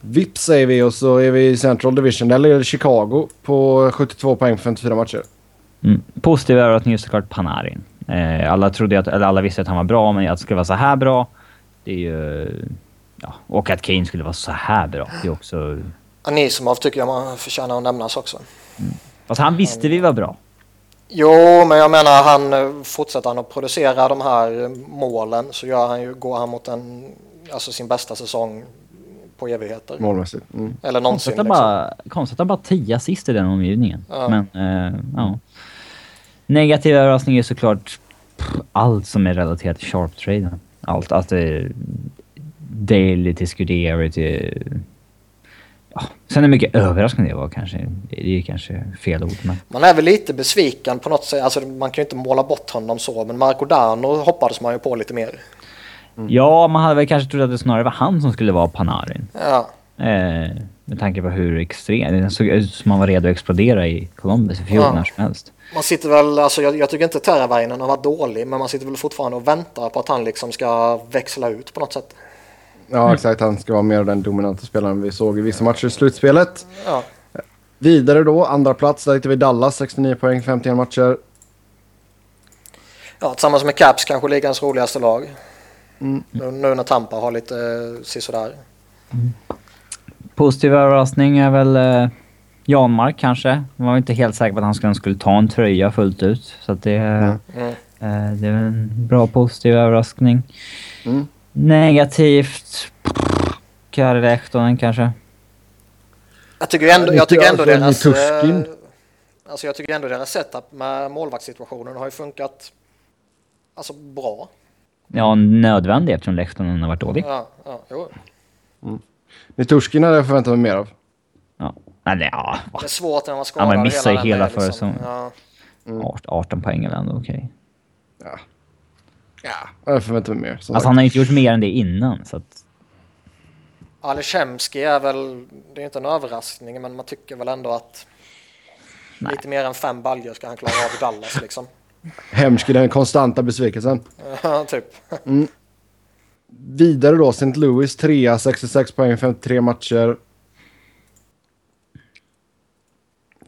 [SPEAKER 1] Vips säger vi och så är vi i Central Division. Där ligger Chicago på 72 poäng på 54 matcher.
[SPEAKER 3] Mm. Positiv överraskning är såklart Panarin. Eh, alla trodde att, eller alla visste att han var bra, men att det skulle vara så här bra, det är ju... Ja, och att Kane skulle vara så här bra, det är också...
[SPEAKER 2] Anisimov tycker jag man förtjänar att nämnas också.
[SPEAKER 3] Fast han visste vi var bra.
[SPEAKER 2] Jo, men jag menar han eh, fortsätter han att producera de här eh, målen så gör han ju, går han mot en, alltså sin bästa säsong på evigheter.
[SPEAKER 1] Målmässigt. Mm.
[SPEAKER 2] Eller någonsin.
[SPEAKER 3] Konstigt att,
[SPEAKER 2] Liksom.
[SPEAKER 3] bara, bara 10 assist i den omgivningen.
[SPEAKER 2] Ja.
[SPEAKER 3] Men, eh, ja. Negativ överraskning är såklart pff, allt som är relaterat till sharp-traden. Allt. Att det Daily till Scuderi till... Ja. Sen är mycket överraskande det var kanske. Det är kanske fel ord, men...
[SPEAKER 2] Man är väl lite besviken på något sätt. Alltså, man kan ju inte måla bort honom så, men Marco Dano hoppades man ju på lite mer.
[SPEAKER 3] Ja, man hade väl kanske trott att det snarare var han som skulle vara Panarin.
[SPEAKER 2] Ja,
[SPEAKER 3] Eh, med tanke på hur extrem... Det såg ut som han var redo att explodera i Columbus i fjol
[SPEAKER 2] Ja.
[SPEAKER 3] när som helst.
[SPEAKER 2] Man sitter väl, alltså jag, jag tycker inte Teravainen har varit dålig, men man sitter väl fortfarande och väntar på att han liksom ska växla ut på något sätt.
[SPEAKER 1] Ja, exakt. Han ska vara mer den dominanta spelaren vi såg i vissa matcher i slutspelet.
[SPEAKER 2] Ja,
[SPEAKER 1] Vidare då, andra plats. Där hittar vi Dallas, 69 poäng, 51 matcher.
[SPEAKER 2] ja tillsammans med Caps kanske ligans roligaste lag.
[SPEAKER 1] Mm.
[SPEAKER 2] Nu, nu när Tampa har lite eh, sisådär.
[SPEAKER 3] Positiv överraskning är väl eh, Janmark kanske. Man var inte helt säker på att han skulle, skulle ta en tröja fullt ut. Så att det,
[SPEAKER 1] Mm.
[SPEAKER 2] Mm.
[SPEAKER 3] eh, det är en bra positiv överraskning.
[SPEAKER 1] Mm.
[SPEAKER 3] Negativt... Kari Lehtonen kanske?
[SPEAKER 2] Jag tycker ändå, jag tycker ändå deras... Eh, Alltså jag tycker ändå deras setup med målvaktssituationen har ju funkat alltså bra.
[SPEAKER 3] Ja, nödvändig eftersom Lehtonen har varit dålig.
[SPEAKER 2] Ja, ja, jo.
[SPEAKER 1] Nitushkin hade jag förväntat mig mer av.
[SPEAKER 3] Ja. Eller ja?
[SPEAKER 2] Det är svårt när man
[SPEAKER 3] Ja,
[SPEAKER 2] skadar
[SPEAKER 3] men missar ju
[SPEAKER 2] den
[SPEAKER 3] hela
[SPEAKER 2] där,
[SPEAKER 3] förra säsongen.
[SPEAKER 2] Ja.
[SPEAKER 3] Art- 18 poäng eller ändå okej.
[SPEAKER 1] Ja. Ja, jag hade förväntat mig mer. som
[SPEAKER 3] Alltså
[SPEAKER 1] sagt.
[SPEAKER 3] han har inte gjort mer än det innan så att...
[SPEAKER 2] Alishemski är väl, det är inte en överraskning, men man tycker väl ändå att
[SPEAKER 3] Nej.
[SPEAKER 2] lite mer än fem baljor ska han klara av i Dallas liksom.
[SPEAKER 1] Hemski, den konstanta besvikelsen.
[SPEAKER 2] Ja, typ.
[SPEAKER 1] Vidare då, St. Louis 3 66 poäng, 53 matcher.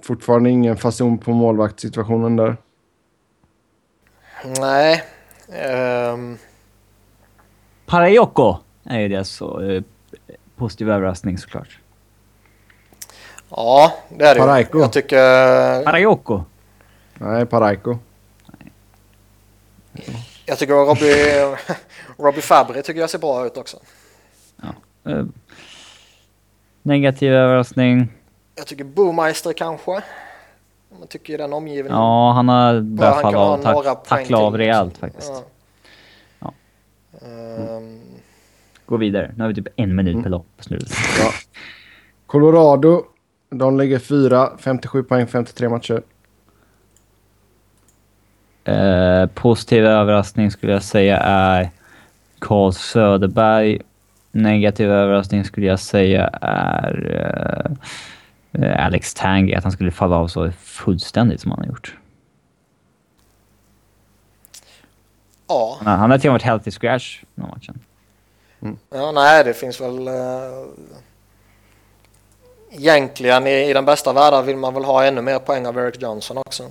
[SPEAKER 1] Fortfarande ingen fason på målvaktssituationen där.
[SPEAKER 2] Nej. ehm,
[SPEAKER 3] Parayoko är ju deras så, eh, positiv överraskning såklart.
[SPEAKER 2] ja, det är det ju.
[SPEAKER 1] Paraiko.
[SPEAKER 2] Jag tycker,
[SPEAKER 3] Parayoko?
[SPEAKER 1] Nej, Paraiko.
[SPEAKER 2] jag tycker Robbie, Robbie Fabry tycker jag ser bra ut också.
[SPEAKER 3] Eh, negativ överraskning.
[SPEAKER 2] Jag tycker Boomeister kanske. Man tycker i den omgivningen.
[SPEAKER 3] Ja, han har börjat
[SPEAKER 2] han
[SPEAKER 3] falla av. Tack, tackla av rejält faktiskt.
[SPEAKER 2] Ja.
[SPEAKER 3] Ja.
[SPEAKER 2] Ehm,
[SPEAKER 3] Gå vidare. Nu har vi typ en minut per lopp.
[SPEAKER 1] Ja. Colorado, de ligger 4, 57 poäng, 53 matcher.
[SPEAKER 3] Eh, positiv överraskning skulle jag säga är Carl Söderberg. Negativ överraskning skulle jag säga är eh, Alex Tangy, att han skulle falla av så fullständigt som han har gjort.
[SPEAKER 2] ja.
[SPEAKER 3] Han har- han har till och med varit healthy scratch den matchen.
[SPEAKER 2] ja, nej det finns väl... Uh, egentligen i, i den bästa världen vill man väl ha ännu mer poäng av Eric Johnson också.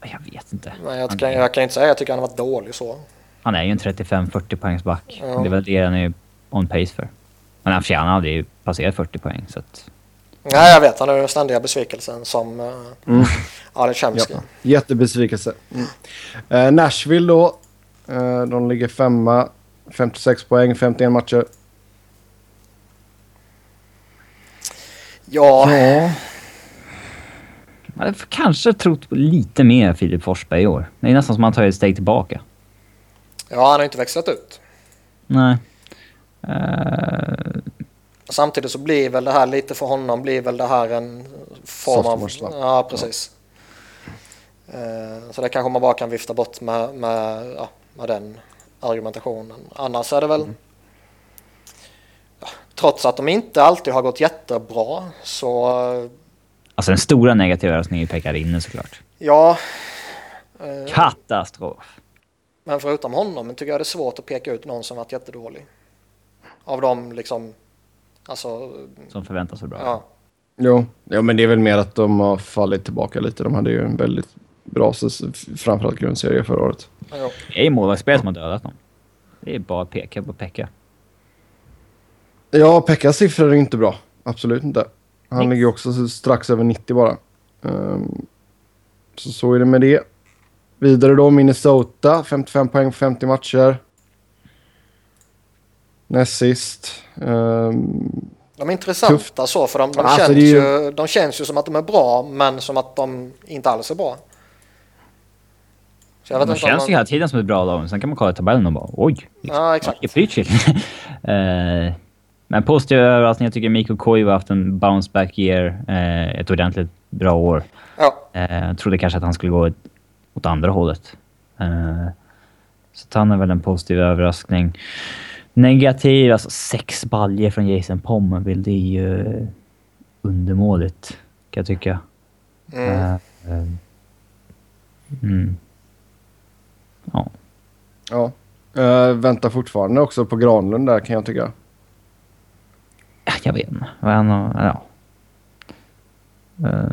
[SPEAKER 3] Jag vet inte.
[SPEAKER 2] Men jag, kan, jag kan inte säga att jag tycker han har varit dålig så.
[SPEAKER 3] Han är ju en 35-40 poängs back.
[SPEAKER 2] Ja.
[SPEAKER 3] Det är väl det han är on pace för. Men han förtjänar aldrig passerat 40 poäng så att...
[SPEAKER 2] Nej, jag vet. Han är den ständiga besvikelsen som uh,
[SPEAKER 1] Mm.
[SPEAKER 2] Alex Chemsky.
[SPEAKER 1] Ja. Jättebesvikelse. Mm. Eh, Nashville då. Eh, de ligger femma, 56 poäng, 51 matcher.
[SPEAKER 2] Ja,
[SPEAKER 3] Ja. Jag hade kanske trott lite mer Filip Forsberg i år. Det är nästan som att han tar ett steg tillbaka.
[SPEAKER 2] ja, han har inte växlat ut.
[SPEAKER 3] Nej. Eh,
[SPEAKER 2] Samtidigt så blir väl det här lite för honom blir väl det här en form av... Ja, precis. Eh, Så det kanske man bara kan vifta bort med, med, ja, med den argumentationen. Annars är det väl... Ja, trots att de inte alltid har gått jättebra så...
[SPEAKER 3] alltså den stora negativa överraskningen är Pekka såklart.
[SPEAKER 2] Ja... eh,
[SPEAKER 3] Katastrof.
[SPEAKER 2] Men förutom honom tycker jag det är svårt att peka ut någon som varit jättedålig. Av dem liksom... Alltså...
[SPEAKER 3] Som förväntas vara bra.
[SPEAKER 2] Ja.
[SPEAKER 1] Jo. ja, men det är väl mer att de har fallit tillbaka lite. De hade ju en väldigt bra, framförallt grundserie förra året.
[SPEAKER 2] Jo.
[SPEAKER 3] Det är ju målvaktsspel som har dödat dem. Det är bara att peka på Pekka.
[SPEAKER 1] Ja, Pekkas siffror är inte bra. Absolut inte. Han
[SPEAKER 3] Nej.
[SPEAKER 1] ligger också strax över 90 bara. Ehm, så så är det med det. Vidare då Minnesota, 55 poäng på 50 matcher. Näst sist. ehm,
[SPEAKER 2] De är intressanta så för de, de,
[SPEAKER 1] Alltså,
[SPEAKER 2] känns ju...
[SPEAKER 1] ju-
[SPEAKER 2] de känns ju som att de är bra men som att de inte alls är bra. Så jag vet
[SPEAKER 3] De känns
[SPEAKER 2] man-
[SPEAKER 3] ju hela tiden som ett bra lag. Sen kan man kolla tabellen och bara oj.
[SPEAKER 2] Ja, exakt.
[SPEAKER 3] Vilket. Eh, Men positiv överraskning. Jag tycker Mikko Koivu har haft en bounce back year. eh, Ett ordentligt bra år.
[SPEAKER 2] Ja,
[SPEAKER 3] Eh, Jag trodde kanske att han skulle gå ett- åt andra hållet. Eh, Så han är väl en positiv överraskning. Negativ, alltså sex baljer från Jason Pommerville. Det är ju undermåligt, kan jag tycka.
[SPEAKER 2] mm.
[SPEAKER 3] Eh, eh, mm. Ja.
[SPEAKER 1] ja. Eh, väntar fortfarande också på Granlund där kan jag tycka.
[SPEAKER 3] Ja, Jag vet inte. Han har- Ja. Eh,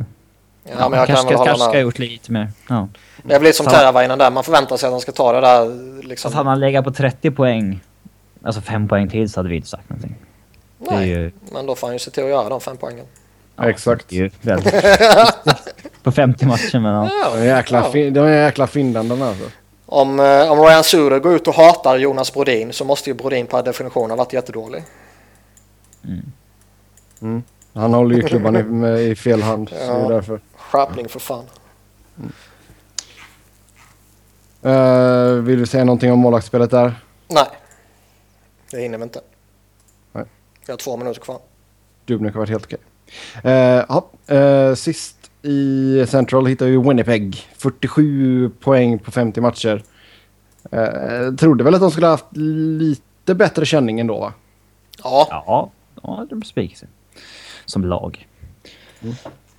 [SPEAKER 2] ja, men jag kan
[SPEAKER 3] kanske,
[SPEAKER 2] väl hålla
[SPEAKER 3] kanske ska ha gjort lite mer. Ja.
[SPEAKER 2] Det blir som Teravainen där. Man förväntar sig att de ska ta det där liksom.
[SPEAKER 3] Hade han legat på 30 poäng, alltså fem poäng till, så hade vi inte sagt någonting.
[SPEAKER 2] Nej,
[SPEAKER 3] ju,
[SPEAKER 2] men då får han ju se till att göra de fem poängen.
[SPEAKER 3] ja,
[SPEAKER 1] Exakt.
[SPEAKER 3] På 50 matcher, men ja.
[SPEAKER 2] Ja,
[SPEAKER 1] De är jäkla,
[SPEAKER 2] ja.
[SPEAKER 1] de är jäkla finländarna alltså.
[SPEAKER 2] Om, eh, om Ryan Suder går ut och hatar Jonas Brodin så måste ju Brodin per definition ha varit jättedålig.
[SPEAKER 1] Mm. Han håller ju klubban i, med, i fel hand. Så det
[SPEAKER 2] Ja.
[SPEAKER 1] är därför.
[SPEAKER 2] Skärpning för fan.
[SPEAKER 1] Eh, vill du säga någonting om målvaktsspelet där?
[SPEAKER 2] Nej, det hinner vi inte.
[SPEAKER 1] Nej.
[SPEAKER 2] Vi har två minuter kvar.
[SPEAKER 1] Dubnik har varit helt okej. Eh, ja, eh, sist i Central hittar vi Winnipeg. 47 poäng på 50 matcher. Eh, trodde väl att de skulle haft lite bättre känning ändå va?
[SPEAKER 2] Ja,
[SPEAKER 3] Ja, de hade besvikelse. Som lag.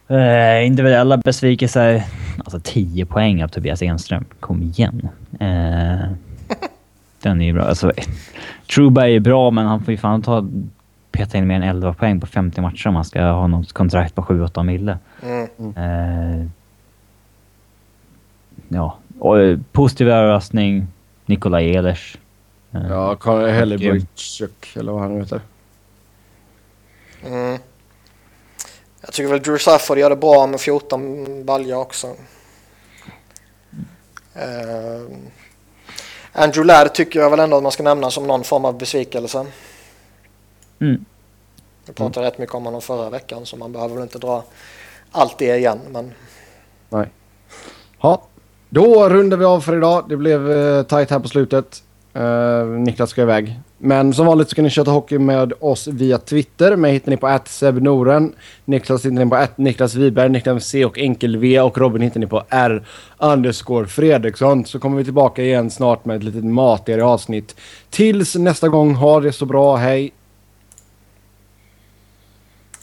[SPEAKER 3] Eh, individuella besvikelser. Alltså 10 poäng av Tobias Enström. Kom igen. Eh, den är ju bra. Alltså, Truba är bra, men han får ju fan ta peta in mer än 11 poäng på 50 matcher om han ska ha något kontrakt på 7-8 mille.
[SPEAKER 2] mm.
[SPEAKER 3] Eh, ja, och eh, positiv överraskning. Nikolaj Ehlers. Eh,
[SPEAKER 1] Ja, Karl Hellebrück eller vad han heter.
[SPEAKER 2] Mm. Jag tycker väl Drew Stafford gör det bra med 14 baljor också. Uh, Andrew Ladd tycker jag väl ändå att man ska nämna som någon form av besvikelse.
[SPEAKER 3] Mm.
[SPEAKER 2] Vi pratade rätt mycket om honom förra veckan så man behöver väl inte dra allt det igen. Men
[SPEAKER 1] Nej. Ja, då rundar vi av för idag. Det blev eh, tajt här på slutet. Eh, Niklas ska iväg. Men som vanligt så kan ni köta hockey med oss via Twitter. Mig hittar ni på @sebnoren. Niklas hittar ni på Niklas Wiberg, Niklas med C och enkel V och Robin hittar ni på R underscore Fredriksson. Så kommer vi tillbaka igen snart med ett litet matigare avsnitt. Tills nästa gång, ha det så bra. Hej!